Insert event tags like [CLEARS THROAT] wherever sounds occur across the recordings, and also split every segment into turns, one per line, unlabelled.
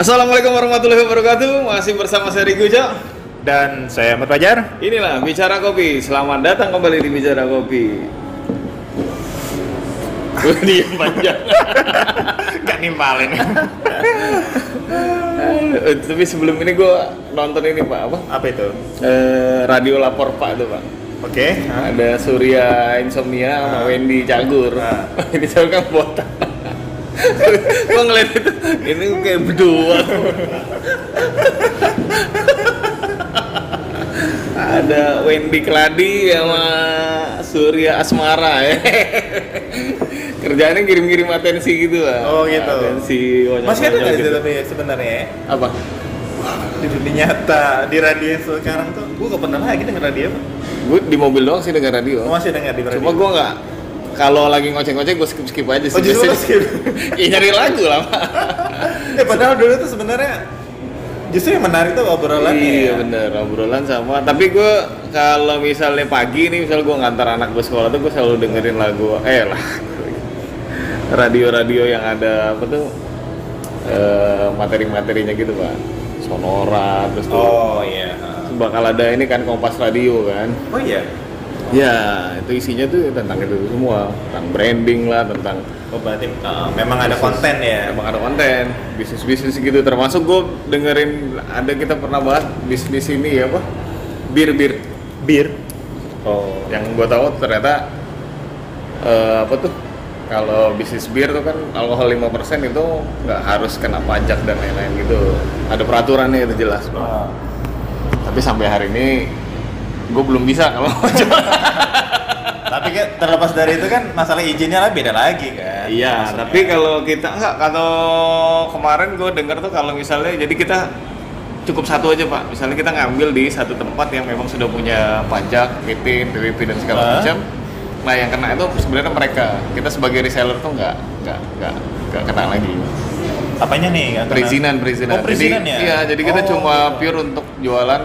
Assalamualaikum warahmatullahi wabarakatuh. Masih bersama saya Rigo Jo.
Dan saya Ahmad Fajar.
Inilah Bicara Kopi. Selamat datang kembali di Bicara Kopi. Diem panjang. [LAUGHS]
Gak nimpalin.
Eh, Tapi sebelum ini gue nonton ini Pak apa?
Apa itu?
Eh, Radio Lapor Pak tuh Pak.
Oke.
Ada Surya Insomnia sama
Ah.
Wendy Cagur.
Ah. [LAUGHS]
Wendy Cagur kan botak. [LAUGHS] gue ngeliat itu, ini kayak berdua. Ada Wendy Keladi sama Surya Asmara ya. Kerjaannya ngirim-ngirim atensi gitu lah.
Oh, gitu.
Atensi
Masih ada nggak
gitu.
itu tapi sebenarnya ya?
Apa?
di dunia nyata di radio sekarang tuh gue gak pernah lagi denger radio.
Gue di mobil doang sih denger radio.
Gua masih denger di radio
Cuma gue nggak kalau lagi ngoceh-ngoceh gue skip skip aja sih.
Oh, justru skip?
Iya [LAUGHS] nyari lagu lah
eh padahal dulu tuh sebenarnya justru yang menarik tuh obrolan
Iya bener obrolan sama. Tapi gue kalau misalnya pagi nih, misal gue ngantar anak gue sekolah tuh gue selalu dengerin lagu. Eh lah, [LAUGHS] radio-radio yang ada apa tuh eh, materi-materinya gitu pak. Sonora terus tuh
oh iya
bakal ada ini kan Kompas Radio kan.
oh iya
Ya itu isinya tuh tentang itu semua, tentang branding lah, tentang
oh berarti uh, memang ada konten ya?
Emang ada konten, bisnis-bisnis gitu. Termasuk gue dengerin ada kita pernah bahas bisnis ini ya apa? Bir bir.
Bir?
Oh yang gue tahu ternyata eh, apa tuh? Kalau bisnis bir tuh kan alkohol 5% itu nggak harus kena pajak dan lain-lain gitu. Ada peraturannya itu jelas.
Oh.
tapi sampai hari ini gue belum bisa kalau mau coba
tapi kan terlepas dari itu kan masalah izinnya lah beda lagi kan
Iya,
Maksudnya.
tapi kalau kita enggak kalau kemarin gue dengar tuh kalau misalnya jadi kita cukup satu aja pak, misalnya kita ngambil di satu tempat yang memang sudah punya pajak, PT, PWP dan segala
Hah?
macam. Nah yang kena itu sebenarnya mereka, kita sebagai reseller tuh nggak nggak nggak nggak kena lagi.
apanya nih?
Perizinan, perizinan.
oh perizinan
jadi,
ya
Iya, jadi kita
Oh.
cuma pure untuk jualan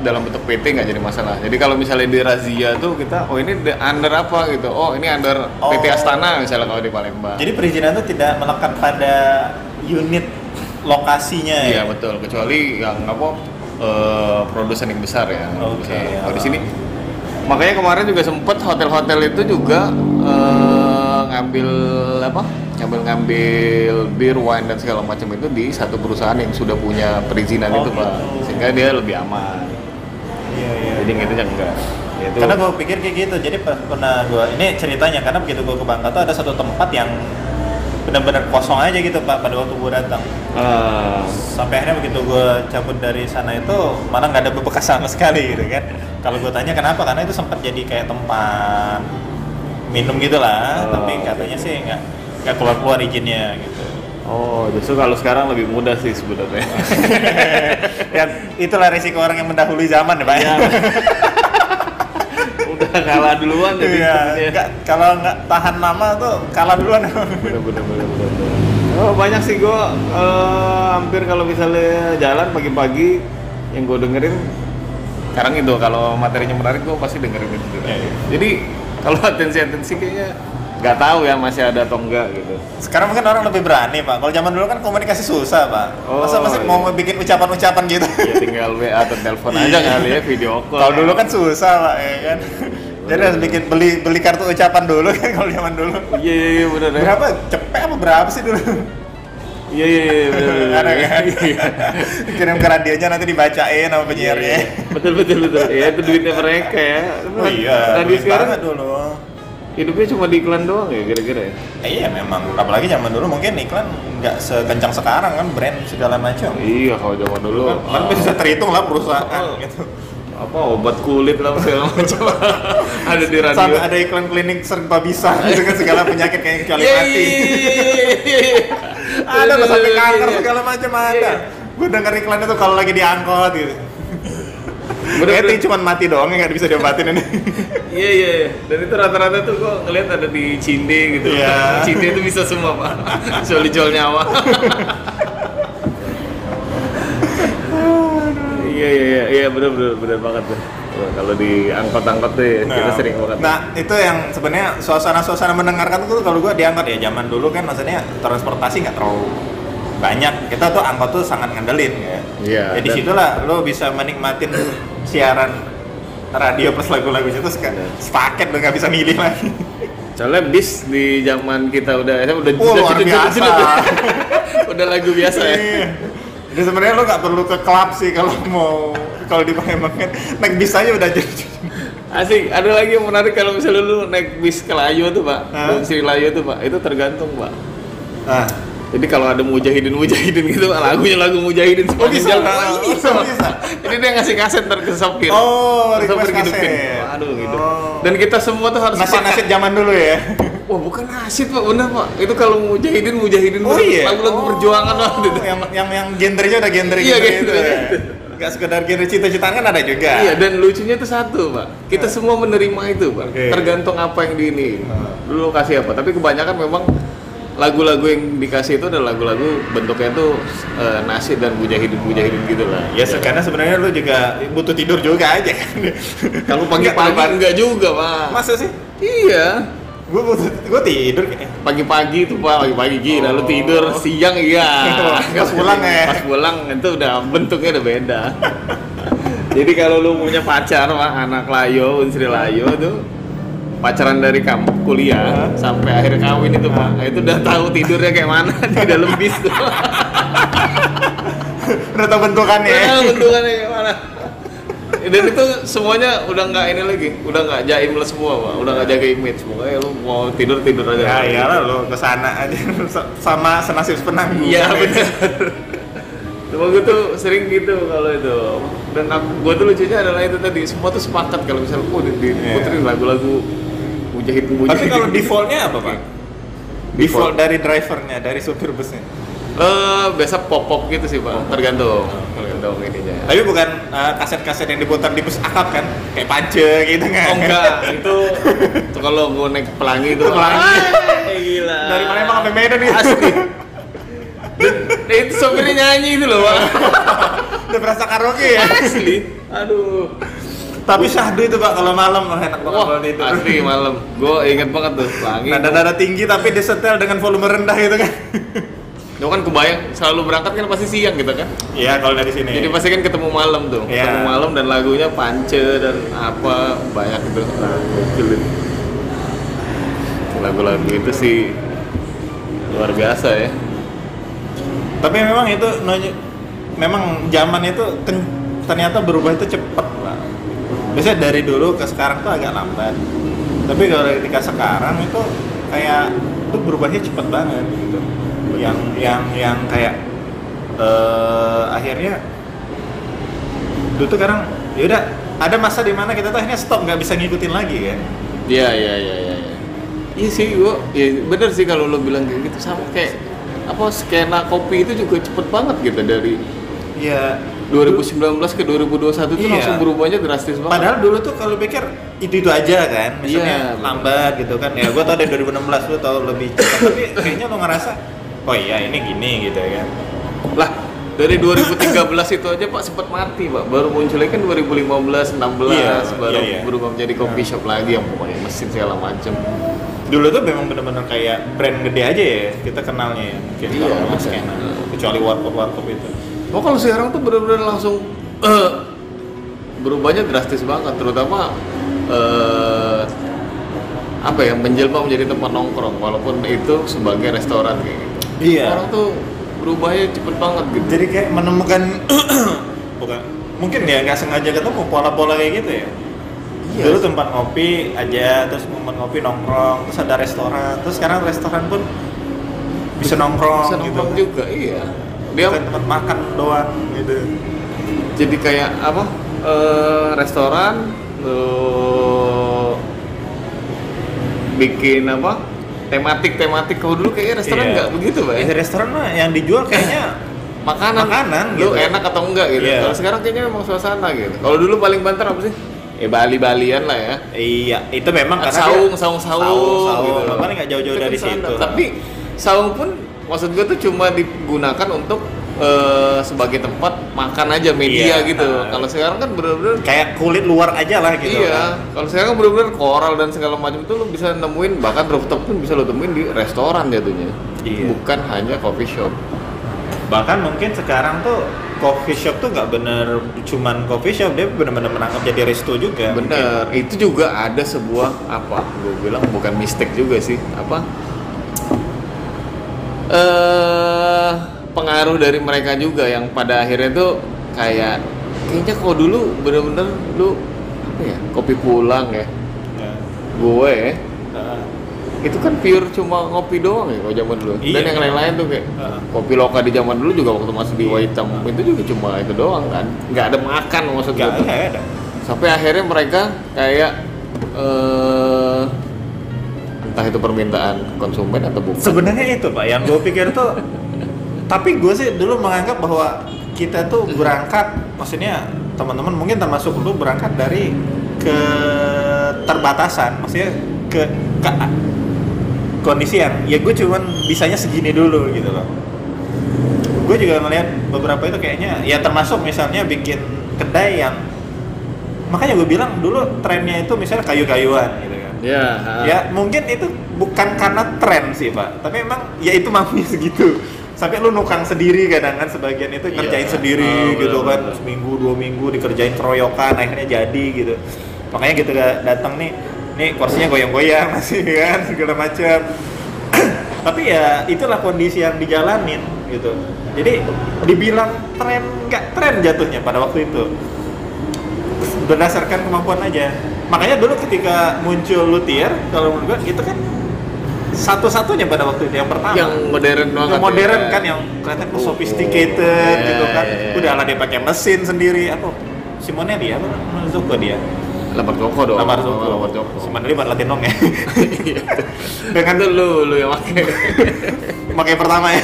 dalam bentuk PT nggak jadi masalah. Jadi kalau misalnya di razia tuh kita, oh ini under apa gitu, oh ini under PT
Oh.
Astana misalnya kalau di Palembang.
jadi perizinan itu tidak melekat pada unit lokasinya
Iya
ya
betul, kecuali yang apa eh, produsen yang besar ya.
Oke,
besar. Kalau di sini makanya kemarin juga sempet hotel-hotel itu juga eh, ngambil apa? Ngambil ngambil bir, wine dan segala macam itu di satu perusahaan yang sudah punya perizinan
Oh,
itu pak,
gitu.
sehingga dia lebih aman.
Iya iya.
Jadi gitu ya enggak. Itu.
Karena gue pikir kayak gitu. Jadi pas pernah gue ini ceritanya karena begitu gue ke Bangka tuh ada satu tempat yang benar-benar kosong aja gitu pak pada waktu gue datang.
Ah,
sampai akhirnya begitu gue cabut dari sana itu mana nggak ada bekas sama sekali gitu kan. Kalau gue tanya kenapa? Karena itu sempat jadi kayak tempat minum gitu lah.
Oh,
tapi
oke.
katanya sih nggak nggak keluar keluar izinnya gitu
oh justru kalau sekarang lebih mudah sih sebenarnya. [LAUGHS]
ya itulah resiko orang yang mendahului zaman ya pak
Iya. [LAUGHS] Udah kalah duluan jadi
Iya, kalau nggak tahan lama tuh kalah duluan.
bener bener bener bener, oh banyak sih gue hampir kalau misalnya jalan pagi-pagi yang gue dengerin sekarang itu kalau materinya menarik gue pasti dengerin itu.
Iya, iya.
jadi kalau [LAUGHS] atensi atensi kayaknya nggak tahu ya masih ada atau enggak gitu
Sekarang mungkin orang lebih berani pak. Kalau zaman dulu kan komunikasi susah pak.
Oh,
Masa masih
iya.
mau bikin ucapan-ucapan gitu. [LAUGHS]
ya tinggal WA atau telepon aja kali ya video call
Kalau dulu kan susah pak ya kan. [LAUGHS] Jadi harus bikin beli beli kartu ucapan dulu [LAUGHS] kan kalau zaman dulu.
iya iya iya bener ya
Berapa? Cepet apa berapa sih dulu?
iya iya iya
Ada kan?
Iya.
Kirim ke radionya nanti dibacain sama penyiarnya.
betul betul betul ya itu duitnya mereka ya
Oh iya.
radio
duit
sekarang
dulu.
Hidupnya cuma di iklan doang ya kira-kira ya
Eh, iya memang. Apalagi zaman dulu mungkin iklan nggak sekencang sekarang kan brand segala macam.
Iya, kalau zaman dulu
kan
ah,
bisa terhitung lah perusahaan
Oh.
gitu.
apa obat kulit lah segala macam [LAUGHS] ada di radio.
Sampai ada iklan klinik serba bisa [LAUGHS] gitu kan segala penyakit kayak kecuali mati. ada loh sampai kanker segala macam
Iya,
ada.
iya.
Gue denger iklan itu kalau lagi diangkot gitu.
Bener,
Berarti
bener.
cuma mati doang yang nggak bisa diobatin ini.
Iya [LAUGHS] iya iya. Dan itu rata-rata tuh gua ngeliat ada di Cinde gitu.
Iya.
Cinde itu bisa semua pak. [LAUGHS] Jual jual nyawa. [LAUGHS] Iya iya iya iya bener bener bener banget tuh. Kalau di angkot-angkot tuh ya, kita sering banget.
Nah, itu yang sebenarnya suasana-suasana mendengarkan tuh kalau gua diangkat ya zaman dulu kan maksudnya transportasi nggak terlalu banyak kita tuh angkot tuh sangat ngandelin ya.
Iya,
Jadi situlah lo bisa menikmatin siaran radio plus lagu-lagu itu sekarang sepaket lo nggak bisa milih lagi.
Soalnya bis di zaman kita udah udah
Oh,
udah
luar biasa. [LAUGHS]
udah lagu biasa ya.
Iya. Jadi sebenarnya lo nggak perlu ke klub sih kalau mau kalau di Palembang kan naik bis aja udah jadi.
Asik, ada lagi yang menarik kalau misalnya lu naik bis ke Layo tuh pak, dan Sri Layo tuh pak, itu tergantung pak.
Nah,
Jadi kalau ada mujahidin mujahidin gitu, [LAUGHS] lagunya lagu mujahidin
Oh, bisa?
sepanjang jalan.
Oh,
Iya,
bisa, bisa.
Jadi dia ngasih kaset ntar ke sopir.
Oh,
Ke sopir hidupin.
kaset.
Aduh gitu.
Oh.
Dan kita semua tuh harus
nasib-nasib
sepakat.
zaman dulu ya.
Wah bukan nasid pak, bener pak. Itu kalau mujahidin mujahidin
Oh iya.
lagu-lagu
Oh,
perjuangan lah gitu.
Yang yang yang genrenya udah genre
Iya,
gitu
gitu,
ya.
gitu.
Gak sekedar genre cita-citaan kan ada juga.
Iya dan lucunya tuh satu pak, kita semua menerima itu pak,
Oke.
tergantung apa yang di ini.
Hmm.
Dulu kasih apa, tapi kebanyakan memang lagu-lagu yang dikasih itu adalah lagu-lagu bentuknya tuh eh, nasid dan mujahidin mujahidin gitu lah.
Ya, karena sebenarnya lu juga butuh tidur juga aja kan.
Kalau pagi-pagi
terlalu-
enggak juga pak.
Masa sih?
Iya.
Gue butuh gue tidur.
Pagi-pagi tuh pak, pagi-pagi gila, lu
Oh.
tidur siang iya. [LAUGHS]
Pas pulang ya.
Pas pulang itu udah bentuknya udah beda. [LAUGHS] Jadi kalau lu punya pacar pak, anak layo, unsri layo tuh pacaran dari kamu kuliah
Hah?
sampai akhir kawin itu pak, itu udah tahu tidurnya kayak mana di dalam bis tuh.
Udah tau bentukannya ya.
Udah bentukannya kayak mana. Dan itu semuanya udah nggak ini lagi, udah nggak jaim lah semua pak, udah nggak jaga image. Pokoknya lu mau tidur tidur aja.
Ya iyalah lu ke sana aja [LAUGHS] sama senasib penanggung.
Iya benar. Cuma gue tuh sering gitu kalau itu. Dan aku, gue tuh lucunya adalah itu tadi semua tuh sepakat kalau misalnya oh di, di
Iya.
puterin lagu-lagu mujahid mujahid.
Tapi kalau defaultnya apa pak?
Default.
Default dari drivernya, dari supir busnya.
eh biasa pop pop gitu sih pak, tergantung tergantung ininya.
Tapi bukan uh, kaset-kaset yang diputar di bus akap kan? Kayak pance gitu kan?
Oh enggak, itu tuh [LAUGHS] kalau gue naik pelangi itu
Pelangi.
Ah, gila.
Dari Palembang sampai Medan nih.
Asli. [LAUGHS] Dan itu sopirnya nyanyi itu loh pak.
Udah berasa karaoke ya?
Asli. Aduh.
Tapi syahdu itu pak kalau malam enak banget kalau tidur.
asli malam. Gue inget banget tuh pelangi.
Nada-nada tinggi tapi disetel dengan volume rendah gitu kan?
Itu kan kebayang selalu berangkat kan pasti siang gitu kan.
Iya kalau dari sini.
Jadi pasti kan ketemu malam tuh.
Iya.
Ketemu malam dan lagunya pance dan apa banyak gitu. Nah, itu. Lagu-lagu itu sih luar biasa ya.
Tapi memang itu memang zaman itu ternyata berubah itu cepet lah. Biasanya dari dulu ke sekarang tuh agak lambat. Tapi kalau ketika sekarang itu kayak itu berubahnya cepet banget gitu. Yang yang yang kayak eh akhirnya dulu tuh sekarang ya udah ada masa di mana kita tuh akhirnya stop nggak bisa ngikutin lagi kan.
Iya iya iya iya. Iya sih gua, ya bener sih kalau lo bilang kayak gitu sama kayak apa skena kopi itu juga cepet banget gitu dari
Iya.
2019 ke 2021 itu
Iya.
langsung berubahnya drastis banget.
Padahal dulu tuh kalau pikir itu itu aja kan, misalnya
Iya.
lambat gitu kan. Ya gue tau dari 2016 lu tau lebih cepat, tapi kayaknya lo ngerasa, oh iya ini gini gitu ya kan.
Lah, dari 2013 itu aja Pak sempat mati, Pak. Baru munculnya kan 2015, 16
Iya,
baru
iya, iya.
berubah menjadi coffee shop lagi yang pokoknya mesin segala macem.
Dulu tuh memang bener-bener kayak brand gede aja ya kita kenalnya ya. Mungkin
Iya,
kalau. Mas kecuali warkop warkop itu.
Oh kalau sekarang tuh benar-benar langsung eh, berubahnya drastis banget, terutama eh, apa ya menjelma menjadi tempat nongkrong, walaupun itu sebagai restoran kayak gitu.
Iya.
Orang tuh berubahnya cepet banget gitu.
Jadi kayak menemukan [CLEARS THROAT] bukan mungkin ya nggak sengaja ketemu pola-pola kayak gitu ya.
Iya.
Dulu tempat ngopi aja, terus tempat ngopi nongkrong, terus ada restoran, terus sekarang restoran pun bisa nongkrong,
bisa
gitu.
nongkrong
kan.
juga, iya. Dia
Bukan tempat makan doang gitu.
jadi kayak apa eh, restoran lo bikin apa tematik tematik kalau dulu kayaknya restoran
Iya.
nggak begitu pak ya?
Eh, restoran mah yang dijual kayaknya [LAUGHS]
makanan
Makanan,
lu
gitu.
enak atau enggak gitu
Iya.
kalau sekarang kayaknya memang suasana gitu kalau dulu paling banter apa sih ya Bali Balian lah ya
iya, itu memang karena
saung, saung saung
saung, saung.
gitu.
Makanya nggak jauh-jauh dari situ.
tapi saung pun maksud gue tuh cuma digunakan untuk eh, sebagai tempat makan aja media
Iya.
gitu
Nah.
kalau sekarang kan bener-bener
kayak kulit luar aja lah gitu.
iya,
kan.
kalau sekarang kan bener-bener koral dan segala macam itu lo bisa nemuin bahkan rooftop pun bisa lo temuin di restoran jatuhnya,
Iya.
bukan hanya coffee shop.
bahkan mungkin sekarang tuh coffee shop tuh nggak bener cuman coffee shop dia bener-bener menangkap jadi resto juga
Bener, itu juga ada sebuah apa? Gue bilang bukan mistake juga sih, apa? Eh pengaruh dari mereka juga yang pada akhirnya tuh kayak kayaknya kalau dulu bener-bener lu apa ya kopi pulang ya.
Ya.
gue ya, itu kan pure cuma ngopi doang ya kalau zaman dulu
Iya.
dan yang lain-lain tuh kayak
Heeh.
kopi loka di zaman dulu juga waktu masih di
Iya.
Waitam itu juga cuma itu doang kan nggak ada makan maksud gue
nggak
tuh.
nggak ada
sampai akhirnya mereka kayak eh entah itu permintaan konsumen atau bukan.
Sebenarnya itu pak. Yang gue pikir tuh tapi gue sih dulu menganggap bahwa kita tuh berangkat maksudnya teman-teman mungkin termasuk lu berangkat dari keterbatasan maksudnya ke, ke kondisi yang ya gue cuman bisanya segini dulu gitu loh. Gue juga ngeliat beberapa itu kayaknya ya termasuk misalnya bikin kedai yang makanya gue bilang dulu trennya itu misalnya kayu-kayuan
ya ha.
ya mungkin itu bukan karena tren sih pak. Tapi emang ya itu mampunya [LAUGHS] segitu. Sampai lu nukang sendiri kadang kan sebagian itu
Iya.
kerjain sendiri
Oh,
gitu kan.
bener-bener.
seminggu dua minggu dikerjain keroyokan akhirnya jadi gitu. Makanya gitu datang nih nih kursinya goyang-goyang [LAUGHS] masih kan segala macam. [CLEARS THROAT] Tapi ya itulah kondisi yang dijalanin gitu. Jadi dibilang tren nggak tren jatuhnya pada waktu itu. Berdasarkan kemampuan aja makanya dulu ketika muncul luthier kalau menurut gua itu kan satu-satunya pada waktu itu yang pertama.
Yang modern banget
yang modern
ya.
kan yang kelihatan tuh
Oh,
sophisticated
iya,
gitu kan.
iya, iya.
udah lah dia pakai mesin sendiri. Apa? Simonelli apa? Zuko dia.
Lamar joko dong.
Lamar Zuko
lamar joko.
Simonelli buat latihan dong ya.
Iya. [LAUGHS]
dengan
itu lu lu yang pakai. [LAUGHS]
Pakai pertama ya.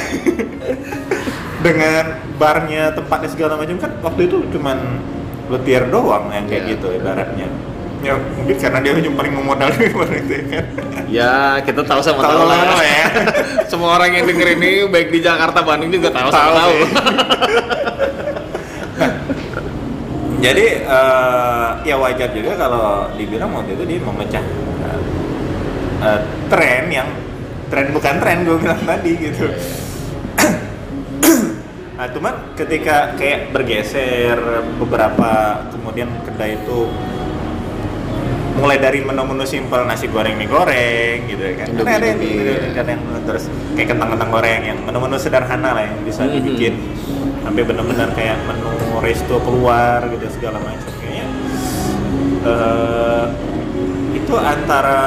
Dengan barnya tempatnya segala macam kan waktu itu cuman luthier doang yang kayak
Iya.
gitu ibaratnya. ya mungkin karena dia yang paling memodali [LAUGHS] pada itu ya kan
ya kita tahu sama
Tahu
tahu lah
ya. [LAUGHS]
semua orang yang denger ini baik di Jakarta Bandung juga tahu sama
Tahu
tahu
sih. [LAUGHS] jadi eh, ya wajar juga kalau dibilang waktu itu dia memecah eh, tren yang tren bukan tren gue bilang tadi gitu [CLEARS THROAT] nah cuman ketika kayak bergeser beberapa kemudian kedai itu mulai dari menu-menu simpel nasi goreng mie goreng gitu kan
Indomie,
Kan ada yang,
Indomie.
ada yang terus kayak kentang-kentang goreng yang menu-menu sederhana lah yang bisa
Mhm.
dibikin sampai benar-benar kayak menu resto keluar gitu segala macam kayaknya eh, itu antara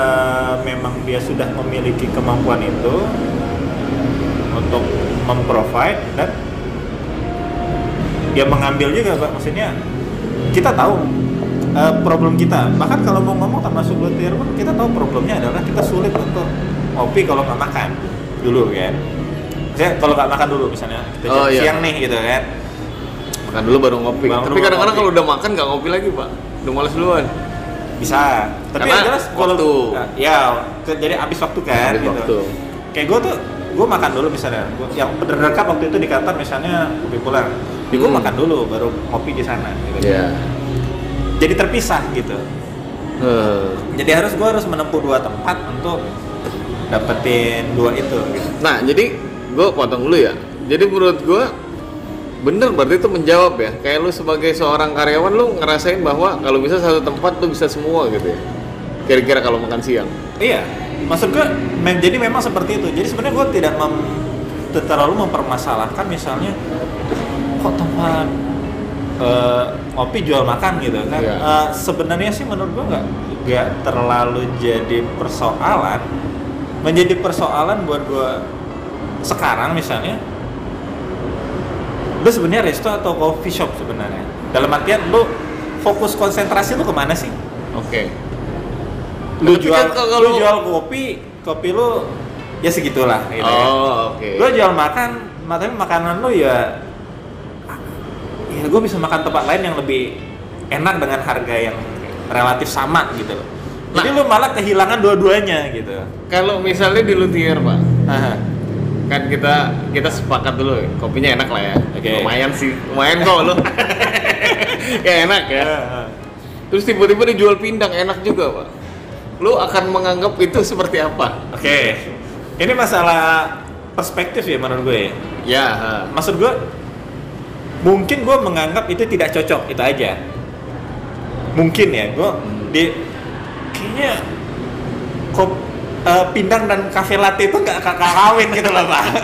memang dia sudah memiliki kemampuan itu untuk memprovide dan dia mengambil juga pak maksudnya kita tahu eh, problem kita. Bahkan kalau mau ngomong termasuk pun kita tahu problemnya adalah kita sulit untuk ngopi kalau nggak makan dulu kan. Saya kalau nggak makan dulu misalnya kita
Oh,
jam
iya.
siang nih gitu kan.
Makan dulu baru ngopi.
Baru
tapi kadang-kadang kalau udah makan nggak ngopi lagi pak. Udah males duluan.
Bisa. Tapi
Karena
jelas kalau
waktu.
ya jadi habis waktu kan
Habis
gitu.
waktu.
kayak gue tuh gue makan dulu misalnya. Gua, yang terdekat waktu itu di Qatar misalnya kopi pulang. Ya gue
Hmm.
makan dulu baru ngopi di sana gitu.
Ya
jadi terpisah gitu.
Eh,
jadi harus gue harus menempuh dua tempat untuk dapetin dua itu. Gitu.
nah jadi gue potong dulu ya. Jadi menurut gue bener berarti itu menjawab ya. Kayak lu sebagai seorang karyawan lu ngerasain bahwa kalau bisa satu tempat lu bisa semua gitu ya. Kira-kira kalau makan siang.
Iya. Maksud gue mem- jadi memang seperti itu. Jadi sebenarnya gue tidak mem- terlalu mempermasalahkan misalnya kok tempat eh, ngopi jual makan gitu kan.
Iya.
Eh, sebenarnya sih menurut gue nggak nggak terlalu jadi persoalan. Menjadi persoalan buat gue sekarang misalnya lu sebenarnya resto atau coffee shop sebenarnya? Dalam artian lu fokus konsentrasi lu ke mana sih?
Oke.
Lu
Tapi
jual
kan kalau-
lu jual kopi kopi lu ya segitulah gitu ya.
oh oke.
Gue jual makan, ma- tapi makanan lu ya gue bisa makan tempat lain yang lebih enak dengan harga yang relatif sama gitu loh. Jadi
Nah.
lu malah kehilangan dua-duanya gitu.
kalau misalnya di luthier pak
Haha.
kan kita kita sepakat dulu ya, kopinya enak lah ya
Oke.
lumayan sih lumayan kok lu [LAUGHS] ya enak ya terus tiba-tiba dijual pindang enak juga pak lu akan menganggap itu seperti apa
Oke. Ini masalah perspektif ya menurut gue. ya.
Ya, ha.
maksud gue mungkin gue menganggap itu tidak cocok itu aja mungkin ya gue di kayaknya kop eh, pindang dan kafe latte itu nggak nggak kawin gitu loh pak [LAUGHS]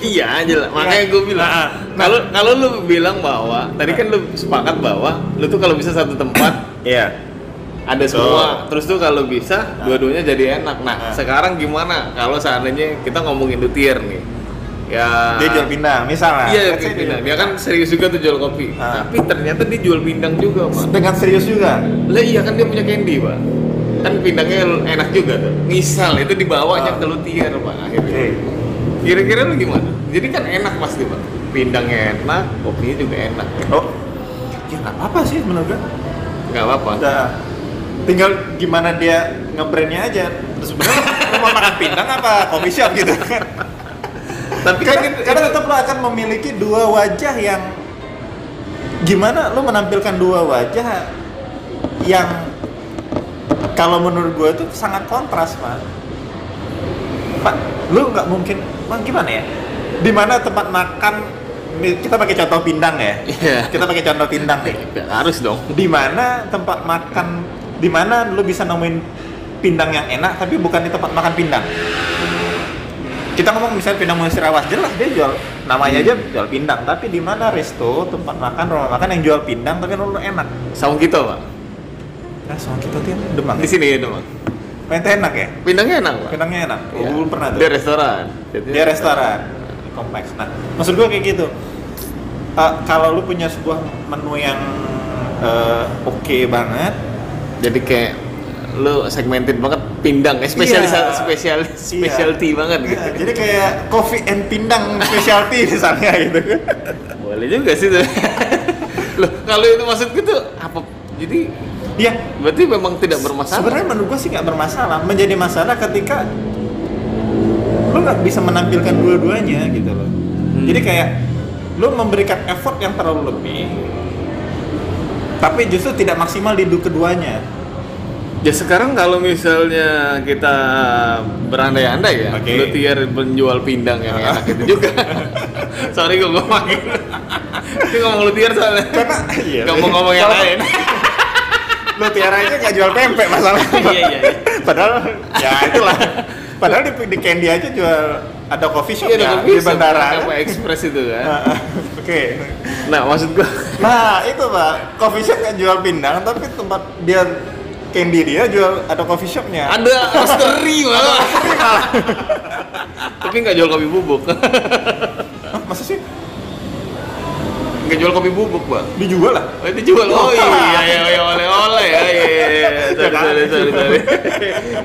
Iya, jelas. Makanya gue bilang.
Nah, nah.
Kalau kalau lu bilang bahwa tadi kan lu sepakat bahwa lu tuh kalau bisa satu tempat [COUGHS]
iya
ada semua. Terus tuh kalau bisa dua-duanya jadi enak. Nah,
Nah.
sekarang gimana kalau seandainya kita ngomongin luthier nih? Ya
dia jual pindang misalnya
Iya,
say
pindang. Dia kan serius juga tuh jual kopi.
Ah.
Tapi ternyata dia jual pindang juga, Pak.
dengan serius juga
Lah iya kan dia punya candy, Pak. Kan pindangnya enak juga tuh. Misal itu dibawanya
Ah.
ke luthier, Pak, akhirnya. Kira-kira lu gimana? Jadi kan enak pasti, Pak. Pindangnya enak, kopinya juga enak.
oh ya nggak apa-apa sih menurut gue
Nggak apa-apa.
udah tinggal gimana dia ngebrandnya aja terus sebenarnya lu mau makan pindang apa coffee shop gitu kan [LAUGHS]
Tapi kan
karena,
itu-
karena tetap lo akan memiliki dua wajah yang gimana lo menampilkan dua wajah yang kalau menurut gue itu sangat kontras pak. Pak lu nggak mungkin Bang, gimana ya? Di mana tempat makan kita pakai contoh pindang ya?
Iya.
kita pakai contoh pindang nih.
Ya, harus dong.
di mana tempat makan di mana lu bisa nemuin pindang yang enak tapi bukan di tempat makan pindang kita ngomong misalnya pindang Munisi Rawas jelas dia jual namanya aja jual pindang. Tapi di mana resto tempat makan rumah makan yang jual pindang tapi lu enak.
Saung kita, Pak.
nah sama kita tuh yang demang
Di sini ya, Demang.
teh enak ya?
Pindangnya enak, Pak.
pindangnya enak. Oh, belum pernah tuh.
Dia restoran. Jadi
dia restoran. Kompleks. Nah maksud gua kayak gitu. Eh, kalau lu punya sebuah menu yang eh, oke banget
Jadi kayak lu segmented banget pindang, eh, spesialis
Iya.
spesial
Iya.
specialty banget gitu.
Iya, [LAUGHS] jadi kayak coffee and pindang specialty misalnya gitu
Boleh juga sih tuh. [LAUGHS] Loh, kalau itu maksud gitu apa? Jadi
Iya,
berarti memang tidak bermasalah.
sebenarnya menurut gua sih nggak bermasalah. Menjadi masalah ketika lu nggak bisa menampilkan dua-duanya gitu loh.
Hmm.
Jadi kayak lu memberikan effort yang terlalu lebih, tapi justru tidak maksimal di du- keduanya.
Ya sekarang kalau misalnya kita berandai-andai ya,
Oke.
lu tiar penjual pindang yang enak itu juga. [LAUGHS] Sorry gue ngomongin. Ini ngomong lu tiar soalnya.
Karena iya.
Gak mau ngomong yang lain.
Lu tiara aja nggak jual pempek masalahnya. [LAUGHS]
Iya, iya, iya.
Padahal ya itulah. Padahal di, di Candy aja jual ada coffee shop
Iya,
ya di bandara.
Apa Express itu kan.
Ah, Oke.
Nah, maksud gua
Nah itu pak, coffee shop nggak jual pindang, tapi tempat dia candy dia jual ada coffee shopnya.
ada roastery malah. [LAUGHS] Tapi nggak jual kopi bubuk. [LAUGHS]
Hah, masa sih?
Nggak jual kopi bubuk, Bang.
Dijual lah.
Oh, itu jual. Oh [LAUGHS] iya, iya, iya, oleh-oleh ya. Iya, iya, iya. Sorry,
kan?
sorry, sorry, sorry.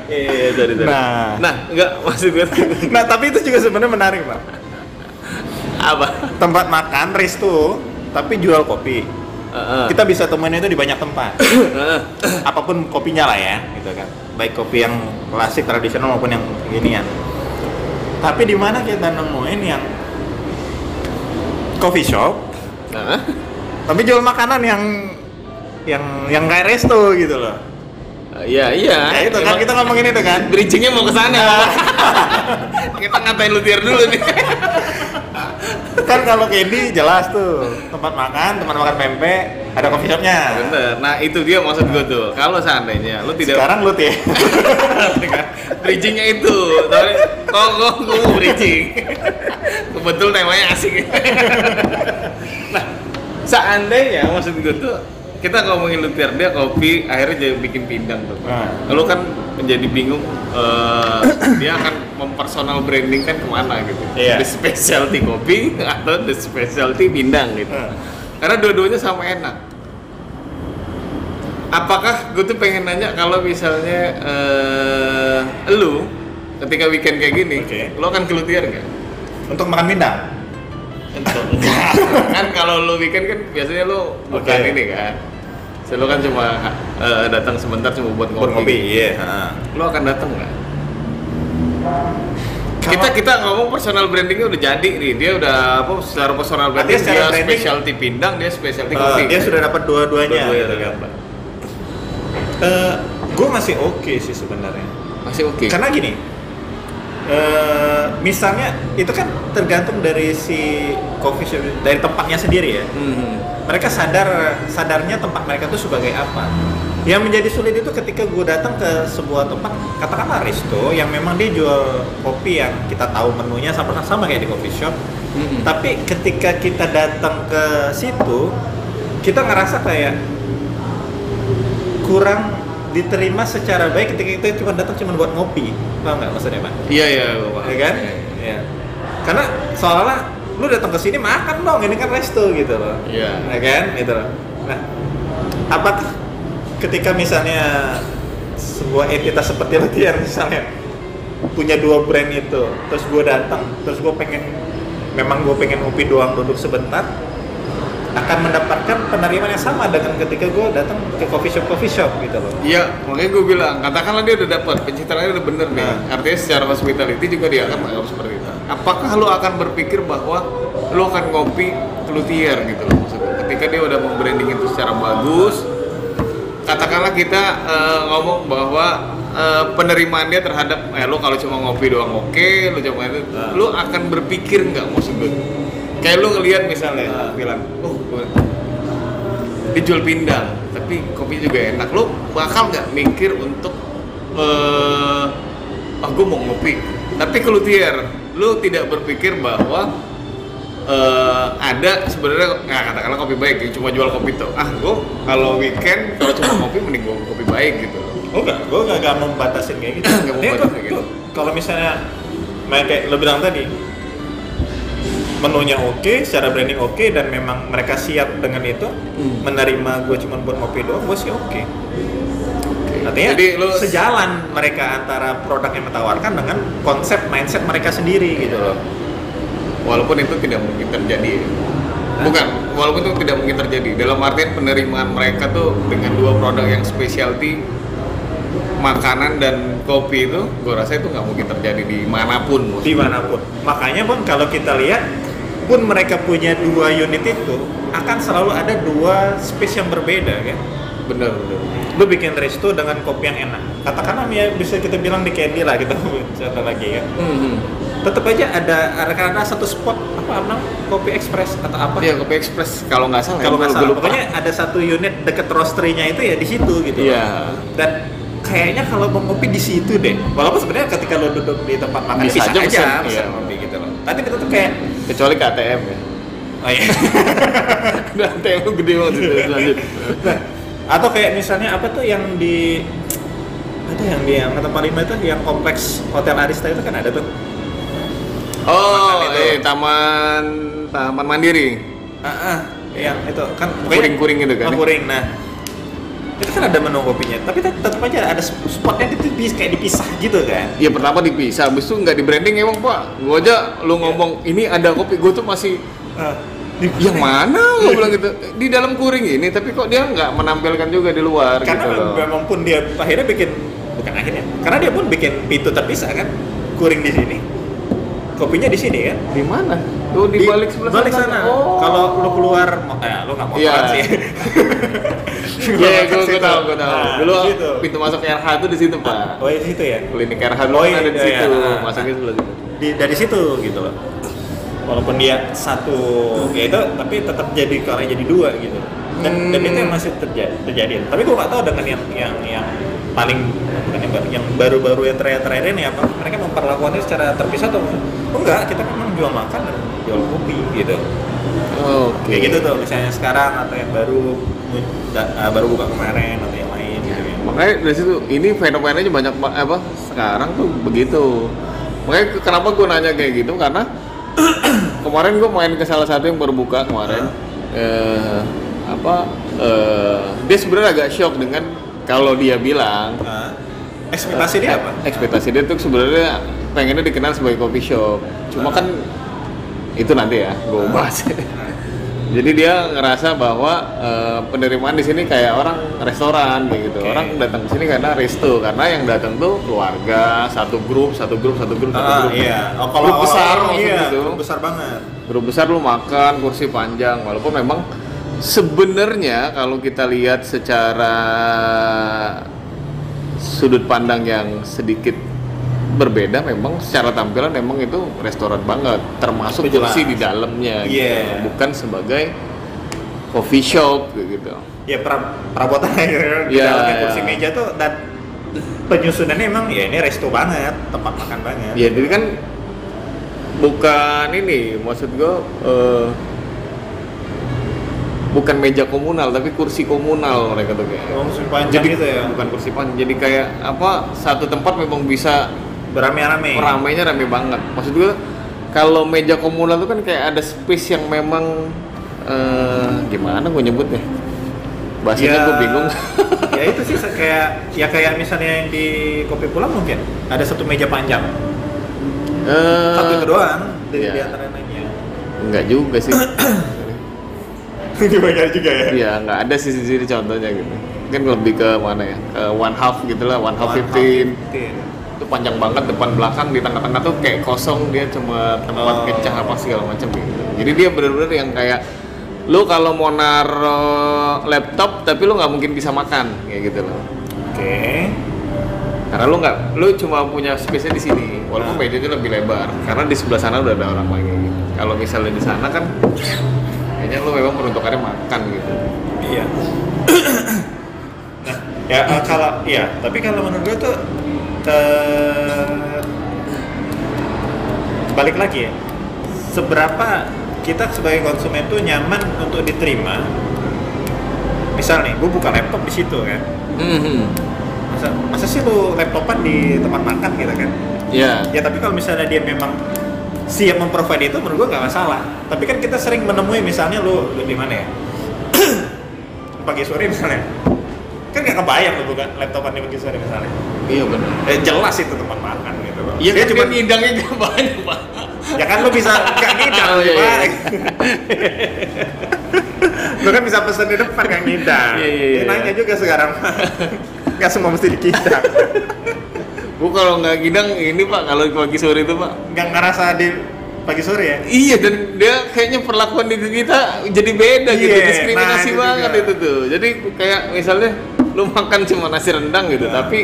Iya, sorry, sorry.
Nah.
nah, enggak maksud gue
Nah tapi itu juga sebenarnya menarik pak.
apa?
Tempat makan resto tapi jual kopi. Kita bisa temuin itu di banyak tempat.
Apa
pun kopinya lah ya, gitu kan. Baik kopi yang klasik tradisional maupun yang ginian. Tapi di mana kita nemuin yang coffee shop tapi jual makanan yang yang yang kayak resto gitu loh.
Iya, iya.
Ya itu kan
Emang
kita ngomongin itu kan.
bridgingnya mau ke sana. [LAUGHS] kita ngatain lu tiar dulu nih. [LAUGHS]
kan kalau candy jelas tuh tempat makan, tempat makan pempek, ada coffee shopnya.
Bener. Nah, itu dia maksud gue tuh. Kalau seandainya lu tidak
Sekarang lu ya. [LAUGHS]
bridgingnya itu tapi gue mau bridging kebetul temanya asik [LAUGHS] nah seandainya maksud gue tuh kita ngomongin luthier dia kopi akhirnya jadi bikin pindang tuh
Nah.
lalu kan menjadi bingung eh, dia akan mempersonal branding kan ke mana gitu
Iya.
the specialty kopi atau the specialty pindang gitu
Hmm.
karena dua-duanya sama enak apakah gue tuh pengen nanya kalau misalnya eh lu ketika weekend kayak gini
Oke.
lo akan ke luthier nggak?
Untuk makan pindang. [LAUGHS]
kan kalau lu weekend kan biasanya lu bukan
Oke.
ini kan so, lu kan cuma eh, datang sebentar cuma buat ngopi,
Buat kopi, iya. heeh.
lu akan datang nggak? kita kita ngomong personal brandingnya udah jadi nih dia udah apa secara personal branding
secara
dia
branding-
specialty pindang dia specialty
Eh,
kopi
dia sudah dapat dua-duanya.
Dua-duanya
gitu kan.
dapat.
Eh, gue masih oke sih sebenarnya.
masih oke
Karena gini, eh, misalnya itu kan tergantung dari si coffee shop dari tempatnya sendiri ya
Hmm.
mereka sadar sadarnya tempat mereka itu sebagai apa yang menjadi sulit itu ketika gue datang ke sebuah tempat katakanlah resto yang memang dia jual kopi yang kita tahu menunya sama sama kayak di coffee shop
Hmm.
tapi ketika kita datang ke situ kita ngerasa kayak kurang diterima secara baik ketika kita cuma datang cuma buat ngopi. Paham nggak maksudnya pak?
Iya iya. Pak.
ya kan? Ya karena seolah-olah lu datang ke sini makan dong ini kan resto gitu loh.
Iya.
ya kan? Gitu loh. Nah apakah ketika misalnya sebuah entitas seperti Letiar misalnya punya dua brand itu terus gue datang terus gue pengen memang gue pengen ngopi doang duduk sebentar akan mendapatkan penerimaan yang sama dengan ketika gue datang ke coffee shop coffee shop gitu loh
Iya, makanya gue bilang, katakanlah dia udah dapat pencitraannya udah bener nih.
Nah.
Artinya secara hospitality juga dia akan menganggap seperti itu. Apakah lo akan berpikir bahwa lo akan ngopi kelutier gitu loh maksudnya. Ketika dia udah membranding itu secara bagus, katakanlah kita eh, ngomong bahwa eh, penerimaan dia terhadap eh lo kalau cuma ngopi doang oke, lo cuma itu,
Nah.
lo akan berpikir nggak maksud gue? Kayak lo ngelihat misalnya
Nah.
bilang, oh gue dijual pindang tapi kopi juga enak lo bakal nggak mikir untuk eh ah gue mau ngopi tapi ke luthier lo tidak berpikir bahwa eh ada sebenarnya nggak katakanlah kopi baik yang cuma jual kopi tuh ah gue kalau weekend kalau cuma ngopi mending gue kopi baik gitu
Oh enggak, gue enggak, enggak membatasin kayak gitu.
Nggak membatasin
tuh-
kayak gitu.
Kalau misalnya kayak lo bilang tadi, menunya oke, secara branding oke, dan memang mereka siap dengan itu,
Hmm.
menerima gue cuma buat ngopi doang, gue sih oke. Artinya
jadi lo
sejalan mereka antara produk yang ditawarkan dengan konsep mindset mereka sendiri gitu loh.
walaupun itu tidak mungkin terjadi bukan walaupun itu tidak mungkin terjadi dalam artian penerimaan mereka tuh dengan dua produk yang specialty makanan dan kopi itu gue rasa itu nggak mungkin terjadi di mana
pun di mana pun. Makanya pun kalau kita lihat pun mereka punya dua unit itu akan selalu ada dua space yang berbeda kan.
bener bener
Lu bikin resto dengan kopi yang enak. Katakanlah ya bisa kita bilang di Candy lah kita contoh lagi kan.
hmm.
Tetap aja ada ada satu spot apa namanya kopi express atau apa.
Iya kopi express kalau nggak salah
Kalau
ya,
nggak
gua
salah,
lupa.
pokoknya ada satu unit deket roastery-nya itu ya di situ gitu.
Iya.
Dan kayaknya kalau mau ngopi di situ deh. Walaupun sebenarnya ketika lo duduk di tempat makan
Bisa
bisa,
aja
aja,
iya.
ngopi gitu loh. Tapi tuh kayak
kecuali KTM ya
oh iya. [LAUGHS]
lu gede banget itu [LAUGHS] lanjut
Atau kayak misalnya apa tuh yang di ada yang di yang tempat lima itu yang kompleks Hotel Arista itu kan ada tuh.
oh
itu.
eh taman taman mandiri
Ah, ah, yang itu kan
Kuring-kuring gitu kan?
Oh, kuring. Nah, itu kan ada menu kopinya, tapi tet- tetap aja ada spotnya itu kayak dipisah gitu kan.
Iya pertama dipisah, habis itu nggak di branding emang pak. Gua aja lu ngomong ini ada kopi, gua tuh masih
Ah,
yang mana gua [LAUGHS] bilang gitu? Di dalam kuring ini, tapi kok dia nggak menampilkan juga di luar
Karena
gitu
memang pun dia akhirnya bikin bukan akhirnya, karena dia pun bikin pintu terpisah kan, kuring di sini, kopinya di sini kan.
Di mana? Tuh di, balik sebelah
balik sana.
Oh.
Kalau lu keluar, eh, lu nggak mau
Iya.
sih. [LAUGHS]
Iya, iya, gua, gua tahu, gua tahu.
Nah,
Dulu
di
pintu masuk RH tuh di situ pak.
Oh iya di situ ya.
Klinik RH
Oh, iya,
ada di
iya,
situ,
iya.
masuknya sebelah situ.
di dari situ gitu loh walaupun dia satu ya itu tapi tetap jadi kalau jadi dua gitu dan, dan itu yang masih terjadi terjadi tapi gue gak tahu dengan yang yang yang paling yang baru yang baru-baru yang terakhir-terakhir ini apa? Mereka memperlakukannya secara terpisah atau oh, enggak. Kita memang jual makan dan jual kopi gitu.
Oke.
kayak gitu tuh misalnya sekarang atau yang baru ah, baru buka kemarin atau yang lain gitu. Ya
Makanya dari situ ini fenomenanya banyak ba- apa sekarang tuh begitu. Makanya ke- kenapa gue nanya kayak gitu? Karena [CLEARS THROAT] kemarin gue main ke salah satu yang baru buka kemarin. Eh, apa eh, dia sebenarnya agak shock dengan kalau dia bilang
Nah, ekspektasi dia apa
ekspektasi dia tuh sebenarnya pengennya dikenal sebagai coffee shop. Cuma kan itu nanti ya gue bahas. [LAUGHS] Jadi dia ngerasa bahwa eh, penerimaan di sini kayak orang restoran kayak gitu.
Oke.
Orang datang ke sini karena resto karena yang datang tuh keluarga, satu grup, satu grup, satu grup, satu
Ah,
grup.
iya. Oh, kalau
grup besar
iya,
gitu.
grup besar banget.
Grup besar lu makan kursi panjang walaupun memang sebenarnya kalau kita lihat secara sudut pandang yang sedikit berbeda memang secara tampilan memang itu restoran banget termasuk
Itu
kursi di dalamnya gitu.
Iya.
bukan sebagai coffee shop gitu
ya pra, perabotannya gitu kan. di
Iya,
dalamnya kursi meja tuh dan penyusunannya emang ya ini resto banget tempat makan banget
ya jadi kan bukan ini maksud gue eh, bukan meja komunal tapi kursi komunal mereka tuh kayak.
Oh, kursi panjang
jadi
gitu ya?
bukan kursi panjang jadi kayak apa satu tempat memang bisa
beramai-ramai.
ramainya rame banget. Maksud gue kalau meja komunal tuh kan kayak ada space yang memang eh, gimana gue nyebutnya bahasanya gue bingung.
ya itu sih kayak ya kayak misalnya yang di kopi pulang mungkin ada satu meja panjang.
Eh,
satu itu doang dari
iya.
di antara lainnya.
Enggak juga sih [CLEARS THROAT]
bagian juga ya
Iya, nggak ada sih sini contohnya gitu. Mungkin lebih ke mana ya? Ke one half gitu lah, one half fifteen. Itu panjang banget depan belakang di tengah-tengah tuh kayak kosong dia cuma tempat
Oh.
ngecah apa segala macam gitu. Jadi dia bener-bener yang kayak lu kalau mau naro laptop tapi lu nggak mungkin bisa makan kayak gitu loh.
oke
Karena lu nggak, lu cuma punya space-nya di sini. Walaupun
Nah.
meja itu lebih lebar. Karena di sebelah sana udah ada orang lagi. Gitu. Kalau misalnya di sana kan, kayaknya lu memang peruntukannya makan gitu.
iya nah ya eh, kalau ya tapi kalau menurut gue tuh eh, balik lagi ya seberapa kita sebagai konsumen tuh nyaman untuk diterima misal nih gue buka laptop di situ kan
Mhm.
masa masa sih lu laptopan di tempat makan gitu kan
Iya.
ya tapi kalau misalnya dia memang siap memprovide itu menurut gua nggak masalah tapi kan kita sering menemui misalnya lu, lu di mana ya [CLEARS THROAT] pagi sore misalnya kan nggak kebayang lu buka laptopan di pagi sore misalnya
Iya benar.
eh, jelas itu tempat makan gitu loh
Iya kan
cuma
ngidangnya gak banyak pak.
ya kan lu bisa nggak ngidang
Oh, iya, iya.
Pak. [LAUGHS] lu kan bisa pesen di depan nggak ngidang
Iya, iya, iya.
nanya juga sekarang nggak semua mesti dikidang [LAUGHS]
Bu kalau nggak ngidang ini pak kalau pagi sore itu pak.
nggak ngerasa di pagi sore ya
Iya dan dia kayaknya perlakuan di kita jadi beda gitu
Iya,
diskriminasi
nah, itu
banget
juga.
itu tuh. Jadi kayak misalnya lu makan cuma nasi rendang gitu
Nah.
tapi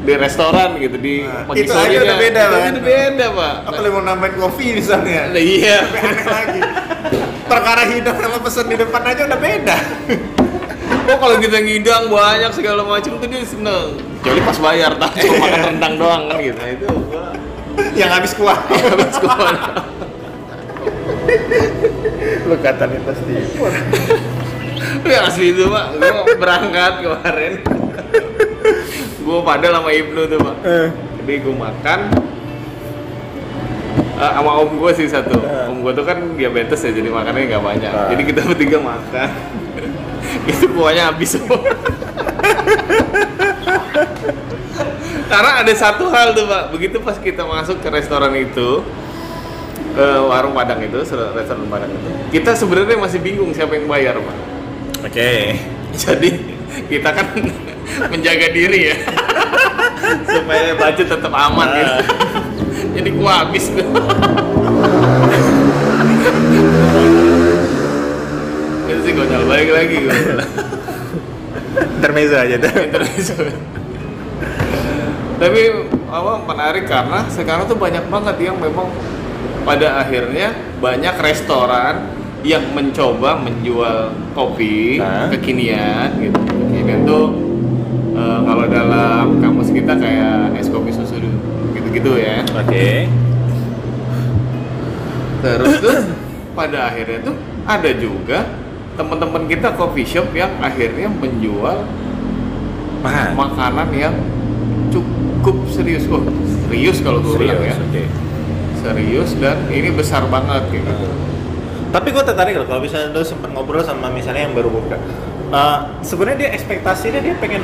di restoran gitu di
Nah,
pagi
itu aja udah beda,
itu udah beda pak.
apa lu mau nambahin kopi misalnya
Nah, iya.
Aneh lagi perkara hidang sama pesen di depan aja udah beda [LAUGHS]
Oh kalau kita ngidang banyak segala macam tuh dia seneng. Kecuali pas bayar tak cuma makan rendang doang kan gitu. Nah, itu gua
yang habis kuah [LAUGHS]
habis kuat.
lu kata nih pasti
Ya asli itu pak, gue berangkat kemarin Gue pada sama Ibnu tuh pak
Eh.
Jadi gue makan eh, sama om gue sih satu
Eh.
Om gue tuh kan diabetes ya, jadi makannya nggak banyak
Ah.
Jadi kita bertiga makan [LAUGHS] Itu kuahnya habis semua Karena ada satu hal tuh pak, begitu pas kita masuk ke restoran itu eh, warung Padang itu, restoran Padang itu, kita sebenarnya masih bingung siapa yang bayar pak.
oke [LAUGHS]
Jadi kita kan [LAUGHS] menjaga diri ya supaya budget tetap aman
Nah.
gitu. Jadi gua habis tuh. Sih konyol balik lagi
intermezzo aja tuh
Terus. Tapi apa menarik karena sekarang tuh banyak banget yang memang pada akhirnya banyak restoran yang mencoba menjual kopi
Hah?
kekinian gitu. Kekinian tuh eh, kalau dalam kamus kita kayak es kopi susu gitu-gitu ya.
oke
Terus tuh pada akhirnya tuh ada juga teman-teman kita coffee shop yang akhirnya menjual makanan yang cukup serius. Oh serius kalau gue bilang ya.
oke.
Serius dan ini besar banget gitu.
Tapi gue tertarik loh kalau misalnya lu sempat ngobrol sama misalnya yang baru buka. Eh, sebenarnya dia ekspektasinya dia pengen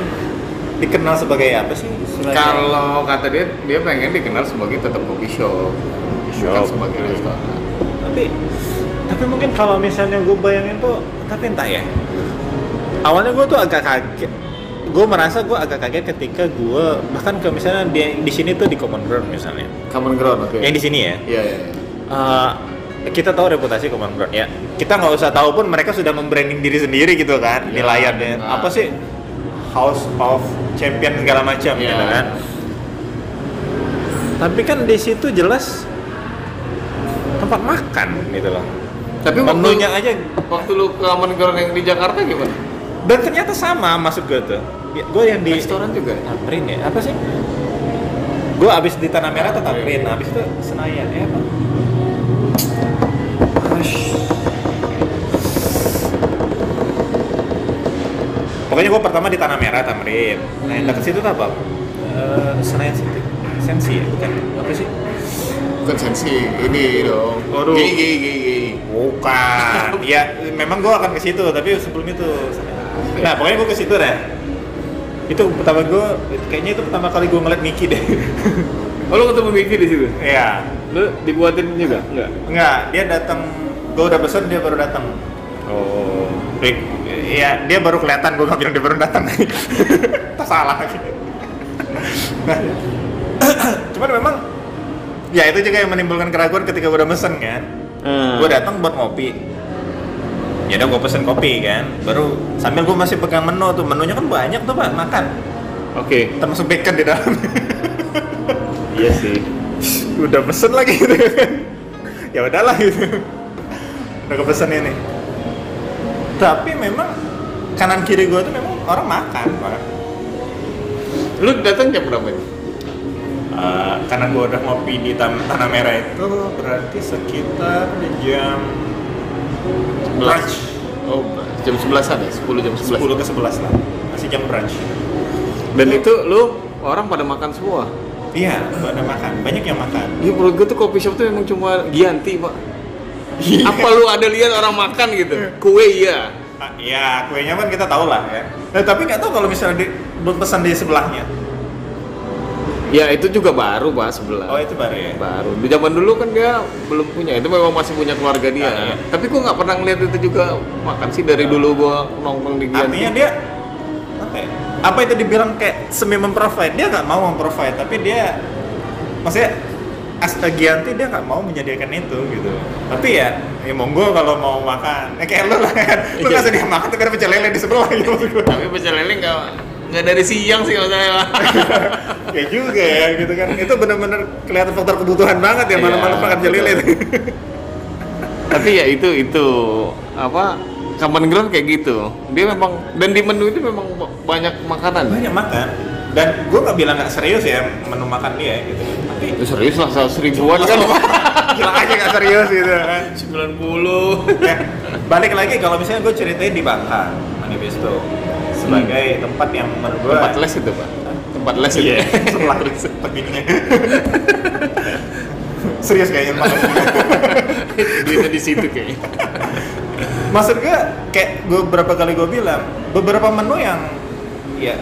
dikenal sebagai apa sih? Sebagai
kalau kata dia dia pengen dikenal sebagai tetap coffee shop bukan
shop.
sebagai restoran.
Tapi tapi mungkin kalau misalnya gue bayangin tuh tapi entah ya. Awalnya gue tuh agak kaget. Gue merasa gue agak kaget ketika gue bahkan ke misalnya di, di sini tuh di common ground misalnya.
Common ground oke.
Yang di sini ya?
Iya iya iya.
Eh, kita tahu reputasi common ground. Ya kita nggak usah tahu pun mereka sudah membranding diri sendiri gitu kan di
Ya,
layarnya.
nah.
apa sih? House of Champion segala macam
Ya.
gitu kan. Tapi kan di situ jelas tempat makan gitu loh
Tapi waktu,
menunya aja.
Waktu lu ke Aman Goreng yang di Jakarta gimana?
dan ternyata sama maksud gue tuh ya, gue yang di
Restoran juga.
Tamrin ya? Apa sih? Gue abis di Tanah Merah tuh Tamrin abis itu Senayan ya apa? Pokoknya gue pertama di Tanah Merah Tamrin nah yang deket situ tuh apa? Eh, Senayan City. Sensi ya bukan? Apa sih
Bukan sensi, ini dong.
Waduh.
Gigi, gigi, gigi.
bukan [LAUGHS] ya memang gue akan ke situ tapi sebelum itu nah pokoknya gue ke situ deh itu pertama gue kayaknya itu pertama kali gue ngeliat Miki deh [LAUGHS]
Oh, lu ketemu Miki di situ?
Iya,
Lu dibuatin juga? Enggak.
enggak, dia datang, gue udah pesen dia baru datang.
Oh.
Iya, dia baru kelihatan, gue nggak bilang dia baru datang. [LAUGHS] Tak salah. Nah, cuman memang, ya itu juga yang menimbulkan keraguan ketika gue udah mesen kan.
Hmm.
Gue datang buat ngopi. Ya udah gue pesen kopi kan, baru sambil gue masih pegang menu tuh, menunya kan banyak tuh pak makan,
Oke.
termasuk bacon di dalam. [LAUGHS]
Iya sih.
udah pesen lagi gitu kan ya udahlah gitu udah kepesen ini tapi memang kanan kiri gue tuh memang orang makan pak
Lu datang jam berapa ini?
Eh, karena gue udah ngopi di tanah merah itu berarti sekitar jam brunch
Oh, jam 11-an ya? 10 jam 11.
10 ke 11 lah masih jam brunch
Dan itu lu orang pada makan semua.
iya pada makan banyak yang makan
Ya menurut gue tuh kopi shop tuh emang cuma Gianti, Pak. Apa lu ada lihat orang makan gitu? Kue iya.
Ya kuenya kan kita tahu lah ya nah, tapi nggak tahu kalau misalnya di, belum pesan di sebelahnya
Ya itu juga baru, Pak, sebelah.
oh itu baru ya?
Baru. Di zaman dulu kan dia belum punya. Itu memang masih punya keluarga dia.
Ah, iya.
tapi gua nggak pernah ngeliat itu juga. Makan sih dari dulu gua nongkrong di Gianti
artinya dia apa ya? apa itu dibilang kayak semi memprovide? Dia nggak mau memprovide tapi dia maksudnya as a Gianti dia nggak mau menyediakan itu gitu. Tapi ya ya monggo kalau mau makan ya kayak lu lah kan. Lu
Iya.
nggak sedia makan tuh karena pecel lele di sebelah gitu.
Tapi pecel lele nggak nggak dari siang sih maksudnya [LAUGHS]
ya juga ya gitu kan. Itu benar-benar kelihatan faktor kebutuhan banget ya
Iya,
malam-malam makan pecel lele
betul. tapi ya itu itu apa Kampung Ground kayak gitu. Dia memang dan di menu itu memang banyak makanan.
Banyak makan. Dan gue nggak bilang nggak serius ya menu makan dia gitu. Tapi
itu serius lah seratus ribuan kan.
Gila aja nggak serius gitu kan.
90
ya, balik lagi kalau misalnya gue ceritain di Bangka Manifesto sebagai tempat yang menurut gue
tempat les itu pak. Tempat les itu.
iya setelah [LAUGHS] tekniknya. Serius kayaknya makanya
duitnya di situ kayaknya.
Maksud gue kayak gue beberapa kali gue bilang beberapa menu yang ya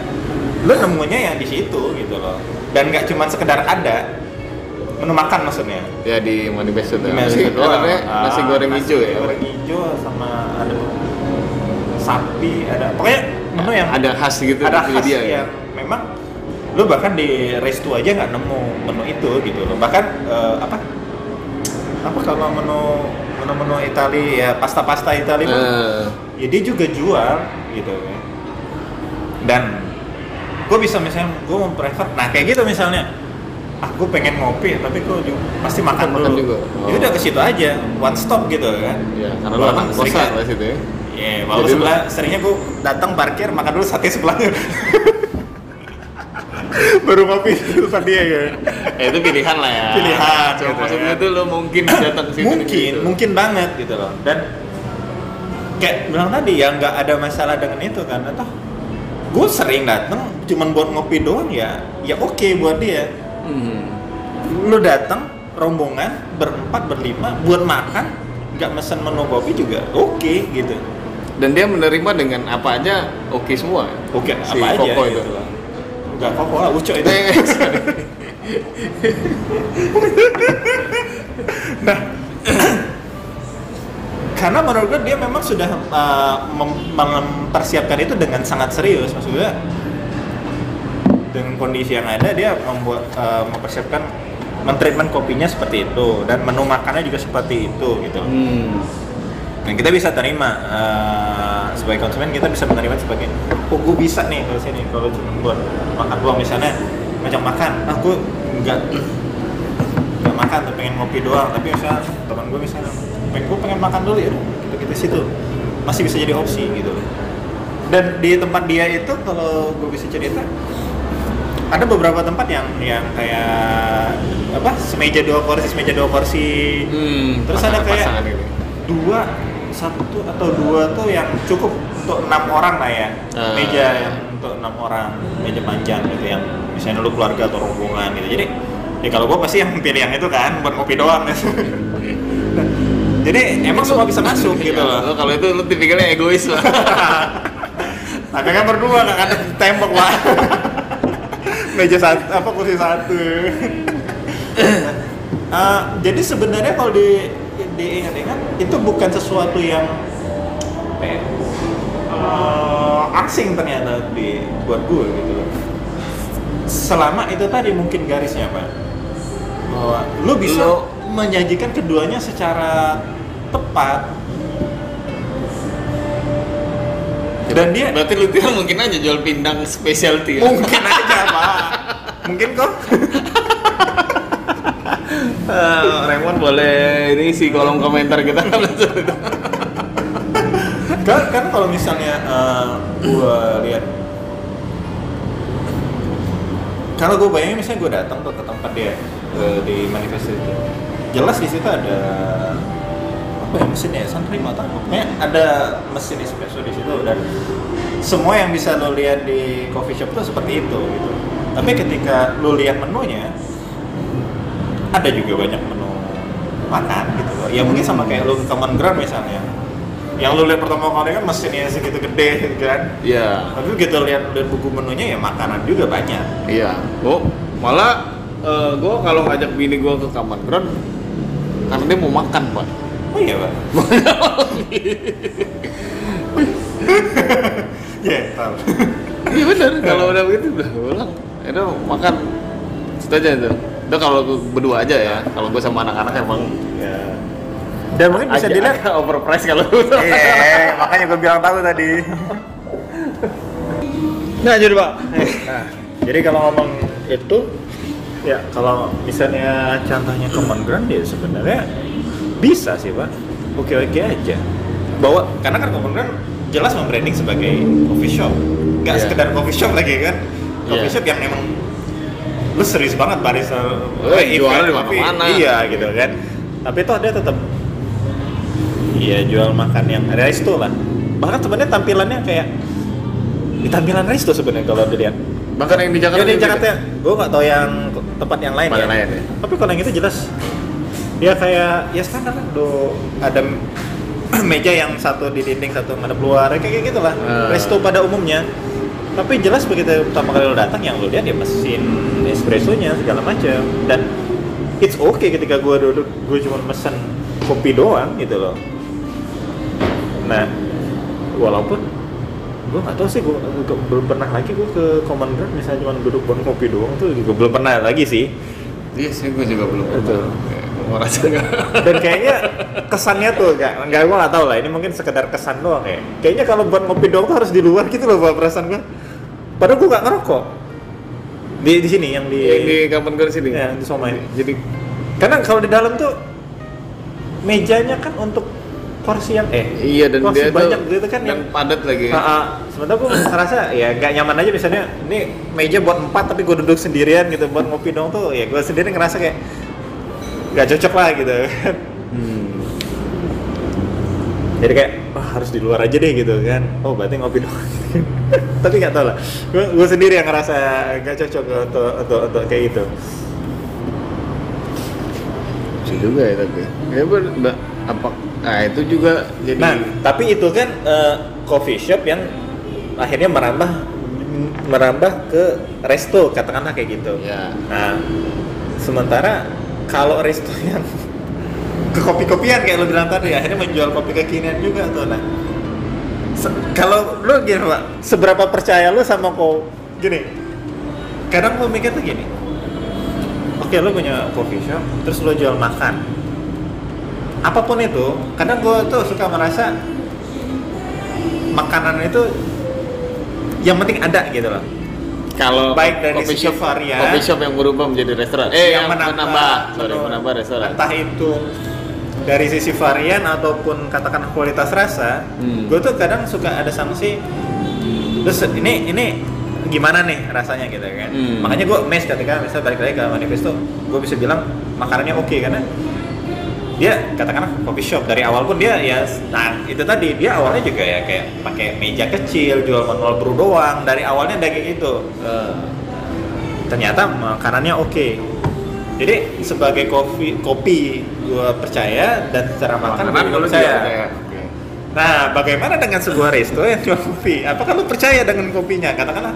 lo nemunya yang di situ gitu loh. Dan nggak cuma sekedar ada menu makan maksudnya.
Ya di manifesto tuh
Nasi
nasi,
Ah,
goreng
nasi
hijau ya
goreng hijau sama ada sapi ada pokoknya menu yang
ada khas gitu
ada khas
dia ya.
yang memang lo bahkan di resto aja nggak nemu menu itu gitu loh. Bahkan eh, apa? Apa kalau menu menu menu Itali ya pasta pasta Itali
Eh,
ya dia juga jual gitu. Dan gue bisa misalnya gue mau prefer nah kayak gitu misalnya. Ah gue pengen ngopi tapi gue juga pasti makan,
Makan
dulu.
juga.
ya udah ke situ aja one stop gitu kan.
Ya karena lu
Walaupun
anak
sering
kosan
kan-
lah situ ya
Iya, walaupun
Jadi
sebelah seringnya gue datang parkir makan dulu sate sebelahnya. [LAUGHS] Baru ngopi di tempat dia ya.
ya itu pilihan lah ya
Pilihan,
cuma
gitu
maksudnya
ya.
tuh lo mungkin [COUGHS] datang ke situ
mungkin,
gitu.
mungkin banget gitu loh. Dan kayak bilang tadi ya nggak ada masalah dengan itu kan. Atau gue sering datang cuman buat ngopi doang ya, ya oke buat dia.
Hmm.
Lu datang rombongan berempat berlima buat makan nggak mesen menu kopi juga oke gitu.
Dan dia menerima dengan apa aja oke semua
Oke,
Si
apa aja
Koko
gitu
itu.
loh. Enggak kok lah, ucok itu.
Eh,
Nah, [CLEARS THROAT] karena menurut gue dia memang sudah uh, mem- mempersiapkan itu dengan sangat serius, maksud gue dengan kondisi yang ada dia membuat uh, mempersiapkan mentreatment kopinya seperti itu dan menu makannya juga seperti itu gitu.
hmm.
Dan kita bisa terima uh, sebagai konsumen kita bisa menerima sebagai oh gue bisa nih kalau sini kalau cuma buat makan doang misalnya macam makan, aku nggak makan tuh pengen ngopi doang. Tapi misalnya teman gue misalnya pengen gue pengen makan dulu ya gitu gitu situ. Masih bisa jadi opsi gitu. Dan di tempat dia itu kalau gue bisa cerita ada beberapa tempat yang yang kayak apa semeja dua kursi semeja dua kursi.
Hmm,
Terus ada kayak-
ini.
dua satu atau dua tuh yang cukup untuk enam orang lah ya
Ah.
meja yang untuk enam orang meja panjang gitu yang misalnya lu keluarga atau rombongan gitu jadi ya kalau gue pasti yang pilih yang itu kan buat ngopi doang gitu. [LAUGHS] jadi emang semua bisa masuk gitu loh
lo kalau itu lo tipikalnya egois lah. [LAUGHS]
kan berdua nggak ada tembok lah [LAUGHS] meja satu apa kursi satu Eh, jadi sebenarnya kalau di diingat-ingat itu bukan sesuatu yang apa ya, eh, asing ternyata di buat gue gitu loh. selama itu tadi mungkin garisnya pak bahwa lu bisa
Lu-
menyajikan keduanya secara tepat dan dia
Berarti lu mungkin aja jual pindang specialty. ya?
mungkin aja pak [LAUGHS] mungkin kok
Eh, Raymond boleh ini si kolom komentar kita.
Kan kan kalau misalnya eh, gua lihat kalau gue bayangin misalnya gue datang tuh ke tempat dia eh, di manifest itu jelas di situ ada apa ya mesin ya sunrim atau apa? Pokoknya ada mesin espresso di situ dan semua yang bisa lo lihat di coffee shop tuh seperti itu gitu. Tapi ketika lo lihat menunya ada juga banyak menu makan gitu loh ya mungkin sama kayak lo ke common ground misalnya yang lo lihat pertama kali kan mesinnya segitu gede gitu kan
Iya.
tapi begitu lihat lihat buku menunya ya makanan juga banyak
Iya. Oh, malah eh, gue kalau ngajak bini gue ke kamar ground karena dia mau makan pak.
oh iya pak [LAUGHS] Iya, [LAUGHS] tahu.
Iya benar. kalau udah begitu udah pulang. Itu makan. Itu aja itu. Itu kalau berdua aja ya. Kalau gue sama anak-anak emang
Ya. Dan mungkin bisa dilihat
agak [LAUGHS] overpriced kalau
Iya, makanya gue bilang tahu tadi. Nah, jadi Pak. Nah, jadi kalau ngomong itu ya kalau misalnya contohnya common ground ya sebenarnya bisa sih, Pak. Oke-oke aja. Bawa karena kan common ground jelas membranding sebagai coffee shop. Nggak
Iya.
sekedar coffee shop lagi kan. Coffee
Iya.
shop yang emang lu serius banget barista
Eh, jualan di mana-mana.
Iya, gitu kan. Tapi itu ada tetap Iya jual makan yang resto lah. Bahkan sebenarnya tampilannya kayak di tampilan resto sebenarnya kalau dilihat.
Bahkan yang di Jakarta.
Ya di Jakarta, gue nggak tahu yang tempat yang lain
Tempat
ya.
lain ya.
Tapi kalau yang itu jelas, ya kayak ya standar kan, do ada [CLEARS THROAT] meja yang satu di dinding satu ngadep luar, ya kayak gitu lah.
Ah.
Resto pada umumnya. Tapi jelas begitu pertama kali lo datang yang lo lihat ya mesin espressonya segala macam. Dan it's okay ketika gue duduk gue cuma mesen kopi doang gitu loh. Nah, walaupun gue nggak tahu sih gue belum pernah lagi gue ke common ground misalnya cuma duduk buat kopi doang tuh juga belum pernah lagi sih.
Iya sih, gue juga belum pernah. [LAUGHS]
Dan kayaknya kesannya tuh nggak nggak gue nggak tahu lah. Ini mungkin sekedar kesan doang ya. Kayaknya kalau buat ngopi doang tuh harus di luar gitu loh buat perasaan gue padahal gue nggak ngerokok di di sini yang di,
Yang di kapan gue sini?
Ya, di Somai.
Jadi
karena kalau di dalam tuh mejanya kan untuk porsi yang eh
iya dan
porsi
dia
banyak
tuh
gitu kan yang
padat lagi.
Ah. sementara gue ngerasa ya nggak nyaman aja misalnya ini meja buat empat tapi gue duduk sendirian gitu buat ngopi dong tuh ya gue sendiri ngerasa kayak nggak cocok lah gitu
Hmm.
Jadi kayak wah harus di luar aja deh gitu kan oh berarti ngopi dong [LAUGHS] tapi nggak tahu lah gue, gue sendiri yang ngerasa nggak cocok untuk untuk untuk kayak gitu
Bisa juga ya tapi. Ya ber- ba- apa? Nah itu juga jadi.
nah tapi itu kan eh, coffee shop yang akhirnya merambah merambah ke resto katakanlah kayak gitu
ya.
Nah, sementara kalau resto yang ke kopi-kopian kayak lo bilang tadi, akhirnya menjual kopi kekinian juga tuh. Nah, se- kalau lo gini pak, seberapa percaya lo sama kok gini? Kadang gue mikir tuh gini, oke lo punya coffee shop, terus lo jual makan, apa pun itu, kadang gue tuh suka merasa makanan itu yang penting ada gitu loh
kalau
baik dari
coffee shop
varian.
coffee shop yang berubah menjadi restoran? Eh yang, menambah, sorry menambah restoran.
Entah itu dari sisi varian ataupun katakan kualitas rasa
Hmm.
gue tuh kadang suka ada sanksi terus ini ini gimana nih rasanya? Gitu kan.
Hmm.
makanya gue mes ketika misalnya balik lagi ke manifesto gue bisa bilang makanannya oke karena dia katakanlah coffee shop. Dari awal pun dia ya nah itu tadi. Dia awalnya juga ya kayak pakai meja kecil jual manual brew doang. Dari awalnya udah kayak gitu
Eh,
ternyata makanannya oke. Jadi sebagai kopi kopi gue percaya dan secara makan
makanan
gue percaya?
Juga
nah bagaimana dengan sebuah resto yang jual kopi? Apakah lu percaya dengan kopinya? Katakanlah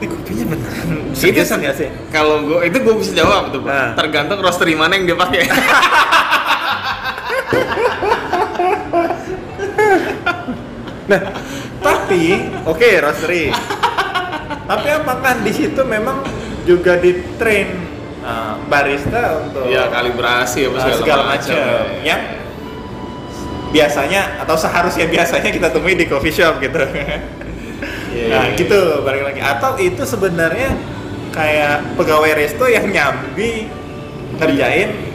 ini kopinya beneran
itu
nggak sih?
kalau gue itu gue bisa jawab tuh Pak.
Nah.
tergantung roastery mana yang dia pakai [LAUGHS]
nah tapi oke roastery tapi apakah di situ memang juga di train uh, barista untuk
ya kalibrasi apa
uh, segala macam
ya.
yang biasanya atau seharusnya biasanya kita temui di coffee shop gitu.
Iya,
nah,
iya,
gitu balik lagi. Atau itu sebenarnya kayak pegawai resto yang nyambi ngerjain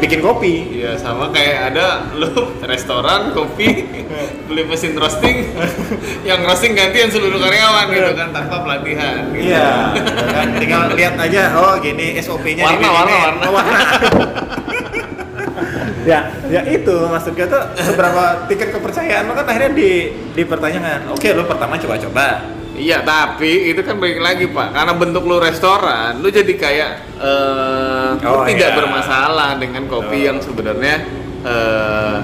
bikin kopi.
Iya sama kayak ada lu [LAUGHS] restoran kopi [LAUGHS] beli mesin roasting [LAUGHS] yang roasting gantian seluruh karyawan gitu kan tanpa pelatihan gitu.
Iya, kan tinggal lihat aja oh gini SOP-nya
Warna, warna, warna.
Warna. ya, ya itu maksudnya tuh seberapa tingkat kepercayaan lo kan akhirnya di dipertanyakan. Oke, lo pertama coba-coba.
Iya tapi itu kan balik lagi pak karena bentuk lu restoran lu jadi kayak eh lu
Oh,
tidak
iya.
bermasalah dengan kopi
Betul.
yang sebenarnya eh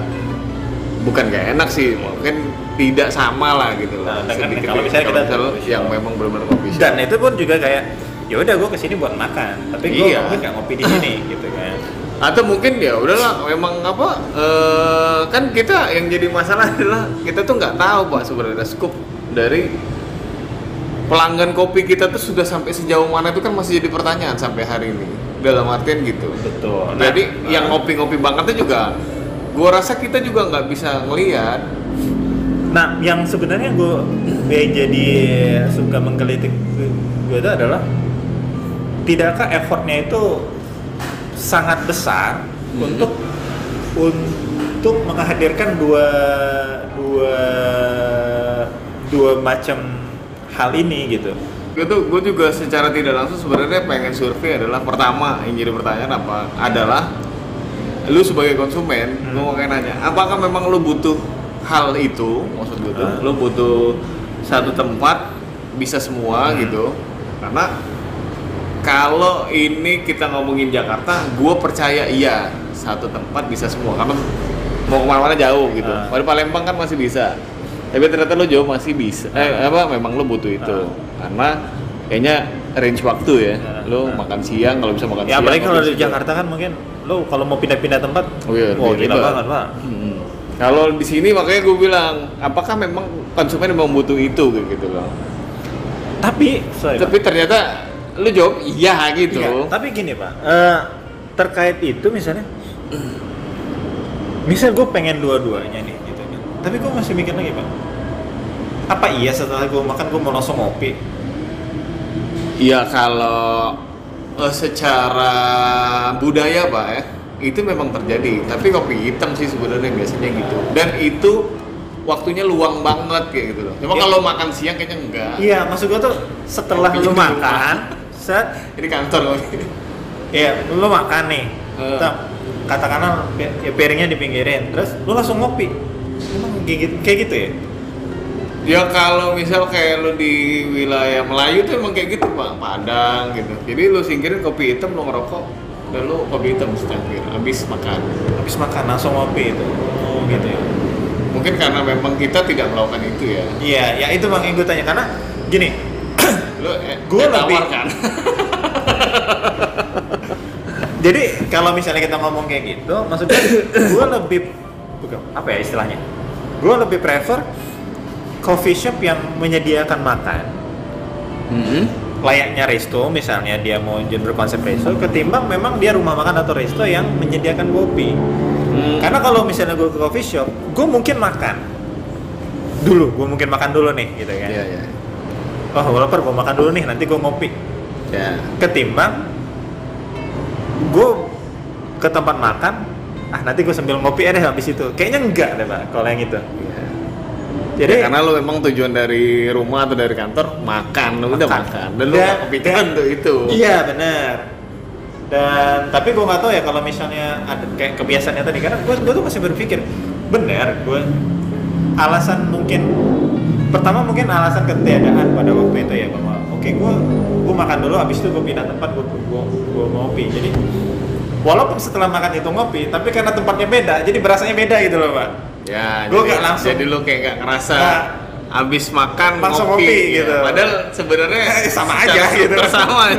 bukan gak enak sih mungkin tidak sama lah gitu
Nah, dengan-
Sedikit
kalau
beda.
misalnya kita
Kalau yang memang benar-benar kopi shop.
Dan itu pun juga kayak ya udah gue ke sini buat makan, tapi gue
Iya.
mungkin gak ngopi di sini [LAUGHS] gitu kan.
atau mungkin ya udahlah memang apa eh, kan kita yang jadi masalah adalah kita tuh nggak tahu pak sebenarnya scoop dari pelanggan kopi kita tuh sudah sampai sejauh mana itu kan masih jadi pertanyaan sampai hari ini dalam artian gitu
Betul.
jadi yang ngopi-ngopi banget tuh juga gua rasa kita juga nggak bisa ngelihat
Nah, yang sebenarnya gue yang jadi suka menggelitik gue itu adalah tidakkah effortnya itu sangat besar
Hmm.
untuk untuk menghadirkan dua dua dua macam hal ini gitu.
gue tuh gue juga secara tidak langsung sebenarnya pengen survei adalah pertama yang jadi pertanyaan apa adalah lu sebagai konsumen
Hmm.
gue mau kayak nanya apakah memang lu butuh hal itu maksud gue tuh
Ah.
lu butuh satu tempat bisa semua
Hmm.
gitu karena kalau ini kita ngomongin Jakarta gue percaya iya satu tempat bisa semua karena mau ke mana-mana jauh gitu
Ah.
pada Palembang kan masih bisa tapi ternyata lo jauh masih bisa eh apa memang lo butuh itu karena kayaknya range waktu ya
Ah.
lo
Ah.
makan siang kalau bisa makan
Ya
siang
apalagi kalau di. Jakarta kan mungkin lo kalau mau pindah-pindah tempat,
oh iya ribet.
gila banget pak.
Hmm. kalau di sini makanya gue bilang apakah memang konsumen memang butuh itu gitu loh
Tapi, sorry, Pak.
tapi ternyata lo jawab iya gitu
Iya, tapi gini pak, eh, terkait itu misalnya, misal gue pengen dua-duanya nih, gitu kan. Tapi gue masih mikir lagi pak, apa iya setelah gue makan gue mau langsung ngopi?
Iya kalau eh, secara budaya pak ya itu memang terjadi. Tapi kopi hitam sih sebenarnya biasanya gitu. Dan itu waktunya luang banget kayak gitu loh. Cuma
Iya.
kalau makan siang kayaknya enggak.
Iya, maksud gue tuh setelah lu makan, set, [LAUGHS]
Ini kantor kopi.
ya lu makan nih. Tam, katakanlah ya, ya piringnya dipinggirin, terus lu langsung ngopi. Emang kayak gitu, kayak gitu ya?
Ya kalau misal kayak lu di wilayah Melayu tuh emang kayak gitu pak, Padang gitu. Jadi lu singkirin kopi hitam, lu ngerokok, dan lu kopi hitam secangkir, habis makan.
Habis makan langsung ngopi itu. Oh gitu ya.
Mungkin karena memang kita tidak melakukan itu ya.
Iya, ya itu bang yang gue tanya karena gini, [CLEARS THROAT]
Lu eh,
Gua
eh,
lebih-
kan? [LAUGHS]
Jadi kalau misalnya kita ngomong kayak gitu, maksudnya gue lebih bukan apa ya istilahnya? Gue lebih prefer coffee shop yang menyediakan makan
Hmm.
layaknya resto misalnya dia mau jadi berkonsep resto ketimbang memang dia rumah makan atau resto yang menyediakan kopi.
Hmm.
Karena kalau misalnya gue ke coffee shop, gue mungkin makan dulu, gue mungkin makan dulu nih gitu kan.
Iya, iya.
oh lapar gue makan dulu nih nanti gue ngopi
Ya.
ketimbang gue ke tempat makan ah nanti gue sambil ngopi deh habis itu kayaknya enggak deh pak kalau yang itu
Iya.
Jadi
Ya, karena lu memang tujuan dari rumah atau dari kantor makan, lu udah
Makan.
Dan lu
Dan-
gak kepikiran
dan-
tuh itu.
iya benar dan tapi gue nggak tahu ya kalau misalnya ada kayak kebiasaannya tadi. Karena gue gue tuh masih berpikir benar gue alasan mungkin pertama mungkin alasan ketiadaan pada waktu itu ya bahwa oke gue gue makan dulu habis itu gue pindah tempat gue gue gue ngopi. Jadi walaupun setelah makan itu ngopi tapi karena tempatnya beda jadi berasanya beda gitu loh pak
Ya,
Gua
jadi,
nggak langsung-
jadi lu kayak gak ngerasa
Nggak.
abis makan
Langsung
ngopi,
ngopi,
ya.
gitu.
Padahal sebenarnya [LAUGHS]
Eh, sama aja gitu.
sama. [LAUGHS]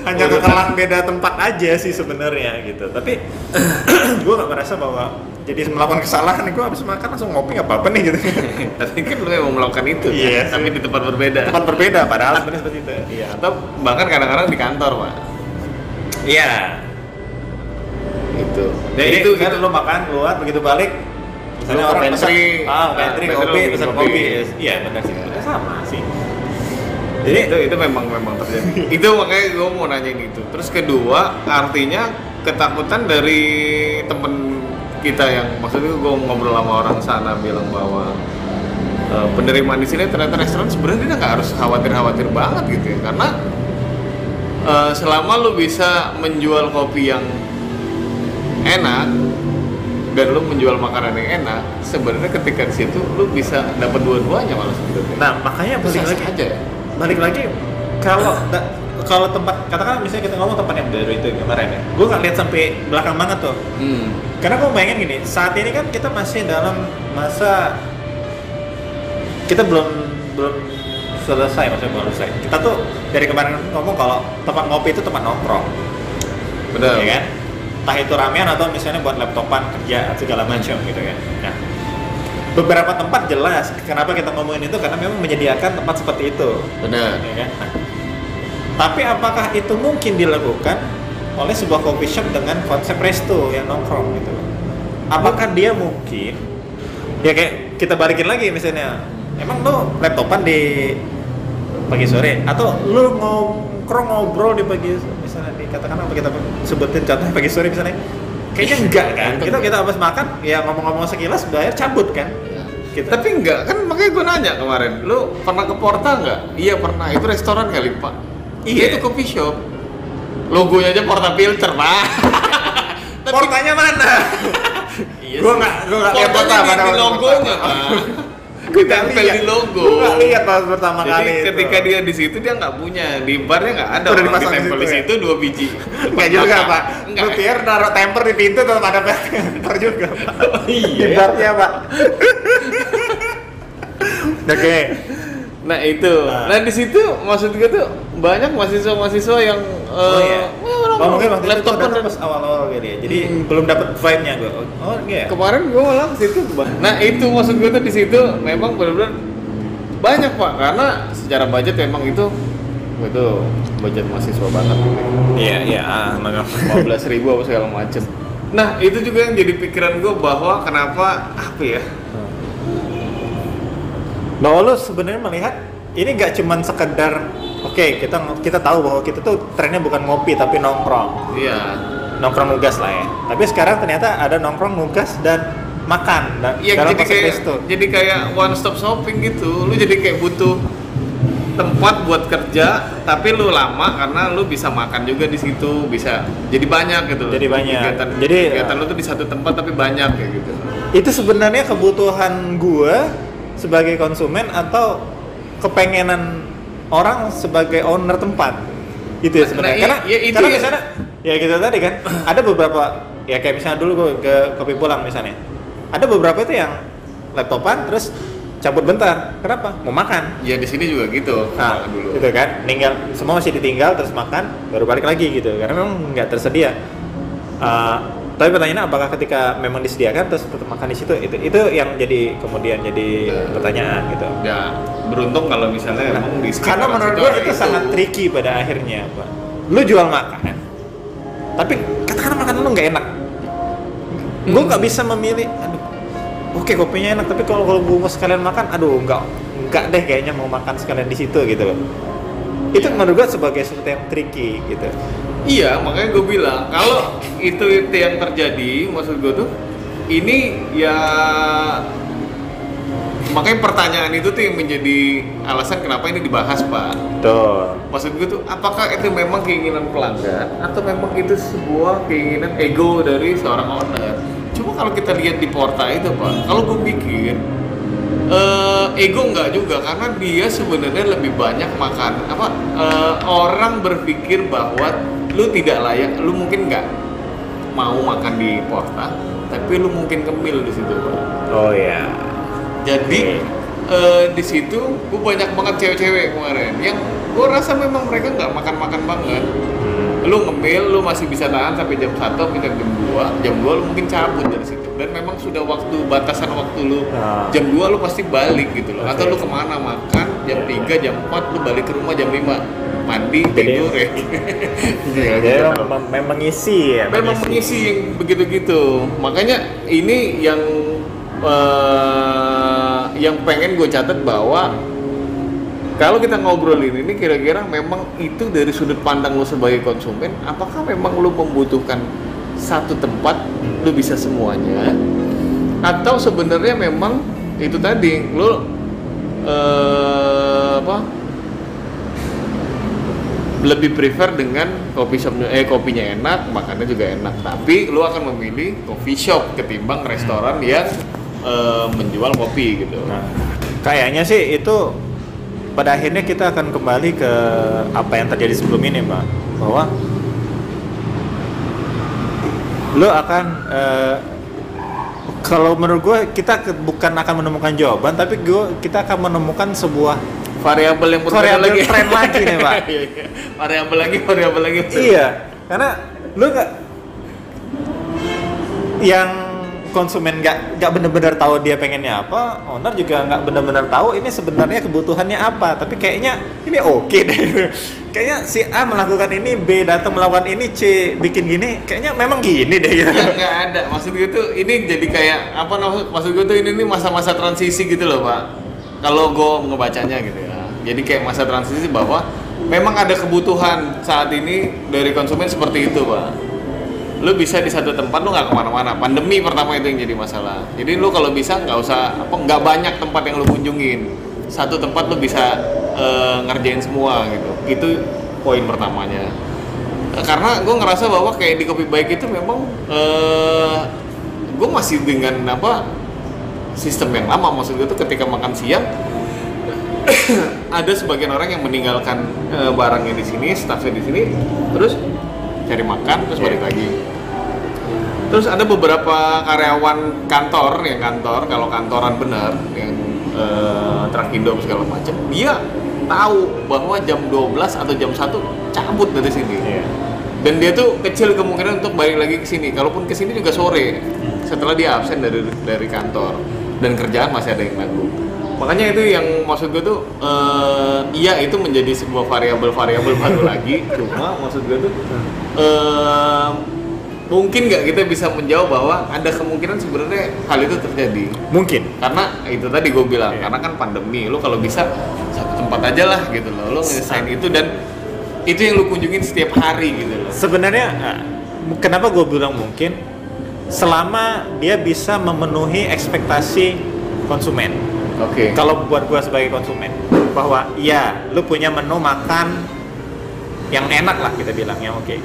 hanya kekelang beda tempat aja sih sebenarnya gitu tapi gue gak merasa bahwa jadi melakukan kesalahan gue habis makan langsung ngopi nggak apa-apa nih gitu [LAUGHS]
Tapi kan lu memang melakukan itu,
Iya
kan? tapi di tempat berbeda.
tempat berbeda padahal sebenarnya seperti itu
Iya, atau bahkan kadang-kadang di kantor, Pak.
iya
Itu.
jadi itu kan lu makan keluar begitu balik misalnya orang
pantry,
pesan ah pantry
nah,
kopi pesan kopi
kopi.
iya benar sih
Iya.
sama sih
Jadi itu itu memang memang terjadi. [LAUGHS] itu makanya gue mau nanyain itu. Terus kedua, artinya ketakutan dari temen kita yang maksudnya gue ngobrol sama orang sana bilang bahwa eh, penerimaan di sini ternyata restoran sebenarnya dia nggak harus khawatir-khawatir banget gitu ya karena eh, selama lu bisa menjual kopi yang enak dan lu menjual makanan yang enak sebenarnya ketika di situ lu bisa dapat dua-duanya malah sebenarnya.
Nah makanya balik lagi.
aja. Ya?
balik lagi kalau kalau tempat katakanlah misalnya kita ngomong tempat yang baru itu kemarin ya. Gue nggak lihat sampai belakang banget tuh.
Hmm.
karena gue bayangin gini saat ini kan kita masih dalam masa kita belum belum selesai maksudnya belum selesai. Kita tuh dari kemarin ngomong kalau tempat ngopi itu tempat nongkrong.
Benar.
Ya kan entah itu ramean atau misalnya buat laptopan kerja segala macam gitu kan nah beberapa tempat jelas kenapa kita ngomongin itu karena memang menyediakan tempat seperti itu.
Benar.
Ya kan? Nah, tapi apakah itu mungkin dilakukan oleh sebuah coffee shop dengan konsep resto yang nongkrong gitu? Apakah dia mungkin? Ya kayak kita balikin lagi misalnya, emang lo laptopan di pagi sore? Atau lo nongkrong ngobrol di pagi misalnya di katakan apa kita sebutin contohnya pagi sore misalnya. Kayaknya enggak [LAUGHS] kan? Kita kita habis makan ya ngomong-ngomong sekilas bayar cabut kan? Kita
tapi enggak kan makanya gue nanya kemarin lu pernah ke Porta enggak? Iya pernah. Itu restoran kali pak iya. itu coffee shop. Logonya aja Porta Filter pak. Tapi-
portanya mana? [LAUGHS]
Iya
Gua nggak- gua nggak lihat Porta
di, di logonya pak ditempel di logo
Gue nggak lihat pas pertama
jadi
kali
ketika
itu.
dia di situ dia nggak punya di barnya nggak ada
Udah dipasang di
ditempel di
situ ya?
situ dua biji [LAUGHS]
Nggak juga pak.
enggak
Lu pikir naruh temper di pintu tetap ada temper juga pak.
iya
Di barnya pak. [LAUGHS] Oke.
Nah itu,
Nah.
nah, di situ maksud gue tuh banyak mahasiswa-mahasiswa yang
Oh
eh,
iya. Oh mungkin waktu itu
laptop
datang
dan-
pas awal-awal kali ya. Jadi
Hmm.
belum dapat vibe-nya gue. Oh iya.
Kemarin gue malah ke situ, Bang. Nah itu maksud gue tuh di situ memang benar-benar banyak pak, karena secara budget memang itu itu budget mahasiswa banget,
Iya iya. Ah, makanya.
15 ribu apa segala macem. Nah itu juga yang jadi pikiran gue bahwa kenapa apa ya?
Bahwa lu sebenarnya melihat ini nggak cuman sekedar oke kita kita tahu bahwa kita tuh trennya bukan ngopi tapi nongkrong
Iya.
nongkrong nugas lah ya tapi sekarang ternyata ada nongkrong nugas dan makan dan
Iya
dalam
jadi kayak
resto.
jadi kayak one stop shopping gitu. Lu jadi kayak butuh tempat buat kerja, tapi lu lama karena lu bisa makan juga di situ, bisa jadi banyak gitu.
Jadi banyak.
Kegiatan,
Jadi,
kegiatan lu tuh di satu tempat tapi banyak kayak gitu.
itu sebenarnya kebutuhan gua sebagai konsumen atau kepengenan orang sebagai owner tempat itu ya
Nah,
sebenarnya
nah,
karena
iya, itu
karena
ya.
misalnya ya gitu tadi kan [CLEARS THROAT] ada beberapa ya kayak misalnya dulu gua ke kopi pulang misalnya ada beberapa itu yang laptopan terus cabut bentar kenapa mau makan
Ya di sini juga gitu.
Nah,
dulu.
gitu kan, tinggal semua masih ditinggal terus makan, baru balik lagi gitu, karena memang nggak tersedia. Uh, tapi pertanyaannya apakah ketika memang disediakan terus tetap makan di situ, itu itu yang jadi kemudian jadi
Ya.
pertanyaan gitu.
Ya beruntung kalau misalnya emang di
Karena menurut gua
ada
itu sangat tricky pada akhirnya, pak. Lu jual makan, tapi katakanlah makanan lu nggak enak, gua
Hmm.
nggak bisa memilih. Aduh, oke kopinya enak, tapi kalau kalau gua mau sekalian makan, aduh nggak enggak deh kayaknya mau makan sekalian di situ gitu loh itu menurut gue sebagai sesuatu yang tricky gitu
Iya, makanya gue bilang kalau itu itu yang terjadi, maksud gue tuh ini ya makanya pertanyaan itu tuh yang menjadi alasan kenapa ini dibahas pak.
tuh
Maksud gue tuh apakah itu memang keinginan pelanggan atau memang itu sebuah keinginan ego dari seorang owner? Cuma kalau kita lihat di Porta itu pak, kalau gue pikir eh, ego nggak juga karena dia sebenarnya lebih banyak makan apa eh, orang berpikir bahwa lu tidak layak, lu mungkin nggak mau makan di Porta, tapi lu mungkin kemil di situ pak.
oh ya
Jadi eh, di situ gue banyak banget cewek-cewek kemarin yang gue rasa memang mereka nggak makan-makan banget. Lu ngemil, lu masih bisa tahan sampai jam 1 sampai jam 2 Jam 2 lu mungkin cabut dari situ Dan memang sudah waktu, batasan waktu lu
Ah.
Jam 2 lu pasti balik gitu loh Atau
Oke.
lu ke mana makan, jam 3, jam 4 lu balik ke rumah jam 5 Mandi,
Jadi-
tidur ya. [LAUGHS] Iya,
Jadi memang, mem- memang mengisi ya
memang mengisi. yang begitu-gitu. Makanya ini yang eh, yang pengen gue catat bahwa kalau kita ngobrolin ini kira-kira memang itu dari sudut pandang lo sebagai konsumen apakah memang lo membutuhkan satu tempat lo bisa semuanya? Atau sebenarnya memang itu tadi lo eh, apa lebih prefer dengan kopi shopnya eh kopinya enak makannya juga enak. Tapi lu akan memilih coffee shop ketimbang restoran yang eh, menjual kopi gitu.
Nah, kayaknya sih itu pada akhirnya kita akan kembali ke apa yang terjadi sebelum ini, Pak. Bahwa lo akan eh, kalau menurut gue kita bukan akan menemukan jawaban, tapi gue kita akan menemukan sebuah
variabel yang berbeda
Variabel
lagi
tren lagi nih, Pak. [LAUGHS]
Iya, iya. variabel lagi variabel lagi
iya, karena lo nggak yang konsumen nggak nggak benar-benar tahu dia pengennya apa, owner juga nggak benar-benar tahu ini sebenarnya kebutuhannya apa. Tapi kayaknya ini oke deh. [LAUGHS] kayaknya si A melakukan ini, B datang melakukan ini, C bikin gini, kayaknya memang gini deh gitu.
Ya, nggak ada maksud gue tuh ini jadi kayak apa maksud maksud gue tuh ini masa-masa transisi gitu loh pak kalau gue ngebacanya gitu ya jadi kayak masa transisi bahwa memang ada kebutuhan saat ini dari konsumen seperti itu pak. Lu bisa di satu tempat lu nggak ke mana-mana. Pandemi pertama itu yang jadi masalah. Jadi lu kalau bisa nggak usah apa nggak banyak tempat yang lu kunjungin. Satu tempat lu bisa eh, ngerjain semua gitu. Itu poin pertamanya. Karena gue ngerasa bahwa kayak di kopi baik itu memang eh gue masih dengan apa sistem yang lama. Maksud gue tuh ketika makan siang [COUGHS] ada sebagian orang yang meninggalkan eh, barangnya di sini staffnya di sini terus cari makan terus balik lagi. Terus ada beberapa karyawan kantor yang kantor kalau kantoran benar yang eh, Trakindo segala macam dia tahu bahwa jam 12 atau jam 1 cabut dari sini.
Iya.
dan dia tuh kecil kemungkinan untuk balik lagi ke sini kalaupun ke sini juga sore setelah dia absen dari dari kantor. Dan kerjaan masih ada yang nanggung makanya itu yang maksud gue tuh eh, iya itu menjadi sebuah variabel-variabel [LAUGHS] baru lagi cuma maksud gue tuh eh, mungkin nggak kita bisa menjawab bahwa ada kemungkinan sebenarnya hal itu terjadi
Mungkin.
karena itu tadi gue bilang
Iya.
karena kan pandemi lu kalau bisa satu tempat aja lah gitu loh lu ngedesain itu dan itu yang lu kunjungin setiap hari gitu loh
Sebenarnya nah, kenapa gue bilang mungkin selama dia bisa memenuhi ekspektasi konsumen.
Oke
Kalau buat gue sebagai konsumen bahwa ya lu punya menu makan yang enak lah kita bilang yang oke.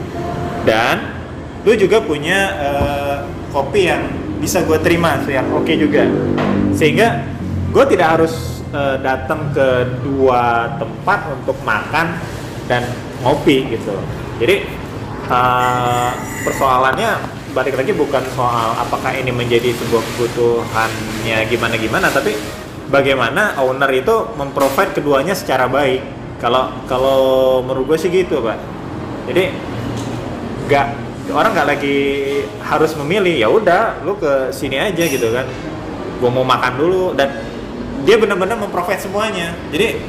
Dan lu juga punya eh, kopi yang bisa gue terima yang oke juga. Sehingga gue tidak harus eh, datang ke dua tempat untuk makan dan ngopi gitu. Jadi eh, persoalannya balik lagi bukan soal apakah ini menjadi sebuah kebutuhannya gimana gimana, tapi bagaimana owner itu memprovide keduanya secara baik. Kalau kalau menurut sih gitu pak. Jadi nggak orang nggak lagi harus memilih ya udah lu ke sini aja gitu kan gue mau makan dulu dan dia benar-benar memprovide semuanya jadi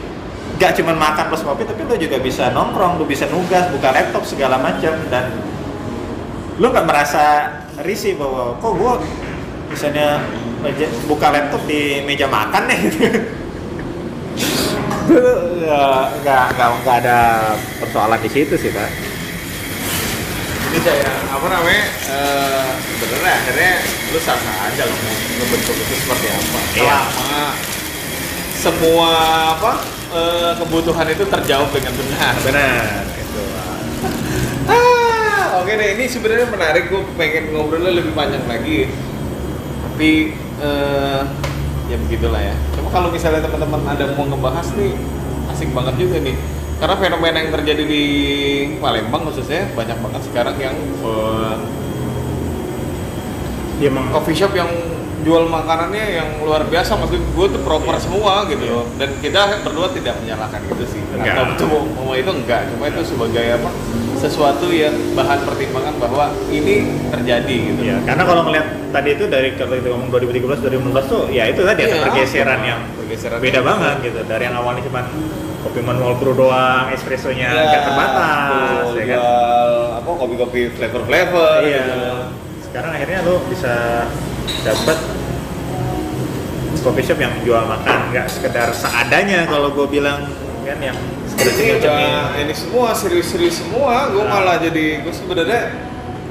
nggak cuma makan plus ngopi tapi lu juga bisa nongkrong lu bisa nugas buka laptop segala macam dan lu nggak merasa risih bahwa kok gue misalnya meja- buka laptop di meja makan nih waktu [LAUGHS] nggak nggak nggak ada persoalan di situ sih pak
Jadi saya apa namanya? eh, sebenarnya akhirnya lu sah aja lo ngebentuk itu seperti apa.
Iya.
Selama semua apa eh, kebutuhan itu terjawab dengan benar.
benar itu
Ah, oke deh. Ini sebenarnya menarik. Gue pengen ngobrolnya lebih panjang lagi. Tapi eh, ya begitulah ya. Cuma kalau misalnya teman-teman ada mau ngebahas nih, asik banget juga nih. Karena fenomena yang terjadi di Palembang khususnya banyak banget sekarang yang
dia emang
coffee shop yang jual makanannya yang luar biasa maksud gue tuh proper semua gitu loh. Dan kita berdua tidak menyalahkan itu sih.
Enggak.
atau betul mau itu enggak cuma itu sebagai apa sesuatu yang bahan pertimbangan bahwa ini terjadi gitu.
Ya karena kalau ngeliat tadi itu dari kalau kita ngomong 2013 2016 tuh ya itu tadi ada
Iya,
pergeseran yang
pergeseran
beda
yang-
banget gitu. Dari yang awalnya cuma kopi manual brew doang espressonya
Ya,
agak terbatas ya kan?
Apa kopi-kopi flavor-flavor
iya.
gitu.
sekarang akhirnya lo bisa dapat coffee shop yang jual makan nggak sekedar seadanya kalau gue bilang kan yang single
udah ini semua serius-serius semua, gue
Nah.
malah jadi gue sebenarnya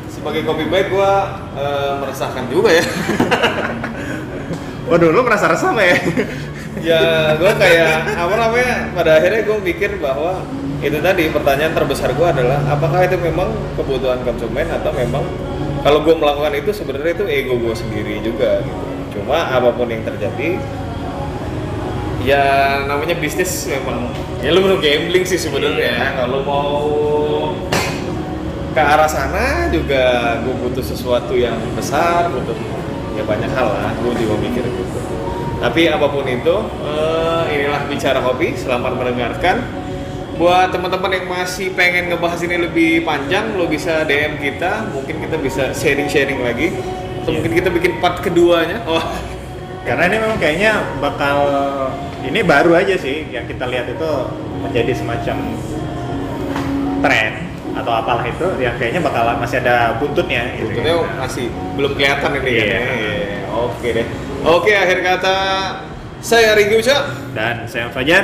sebagai kopi baik gue eh, meresahkan juga ya. [LAUGHS]
waduh lo merasa resah ya [LAUGHS]
ya gue kayak apa namanya pada akhirnya gue mikir bahwa itu tadi pertanyaan terbesar gue adalah apakah itu memang kebutuhan konsumen atau memang kalau gue melakukan itu sebenarnya itu ego gue sendiri juga gitu. Cuma apa pun yang terjadi ya namanya bisnis memang ya lu perlu gambling sih sebenarnya. Kalau mau ke arah sana juga gue butuh sesuatu yang besar butuh ya banyak hal lah gue juga mikir gitu. Tapi apa pun itu eh, inilah bicara kopi selamat mendengarkan buat teman-teman yang masih pengen ngebahas ini lebih panjang lo bisa DM kita mungkin kita bisa sharing-sharing lagi atau
Iya.
mungkin kita bikin part keduanya oh
karena ini memang kayaknya bakal ini baru aja sih yang kita lihat itu menjadi semacam tren atau apalah itu yang kayaknya bakal masih ada buntutnya gitu.
Sebetulnya masih belum kelihatan ini
Iya.
kan ya. Iya, Oke deh. Oke, akhir kata saya Rigi Uca.
dan saya Fajar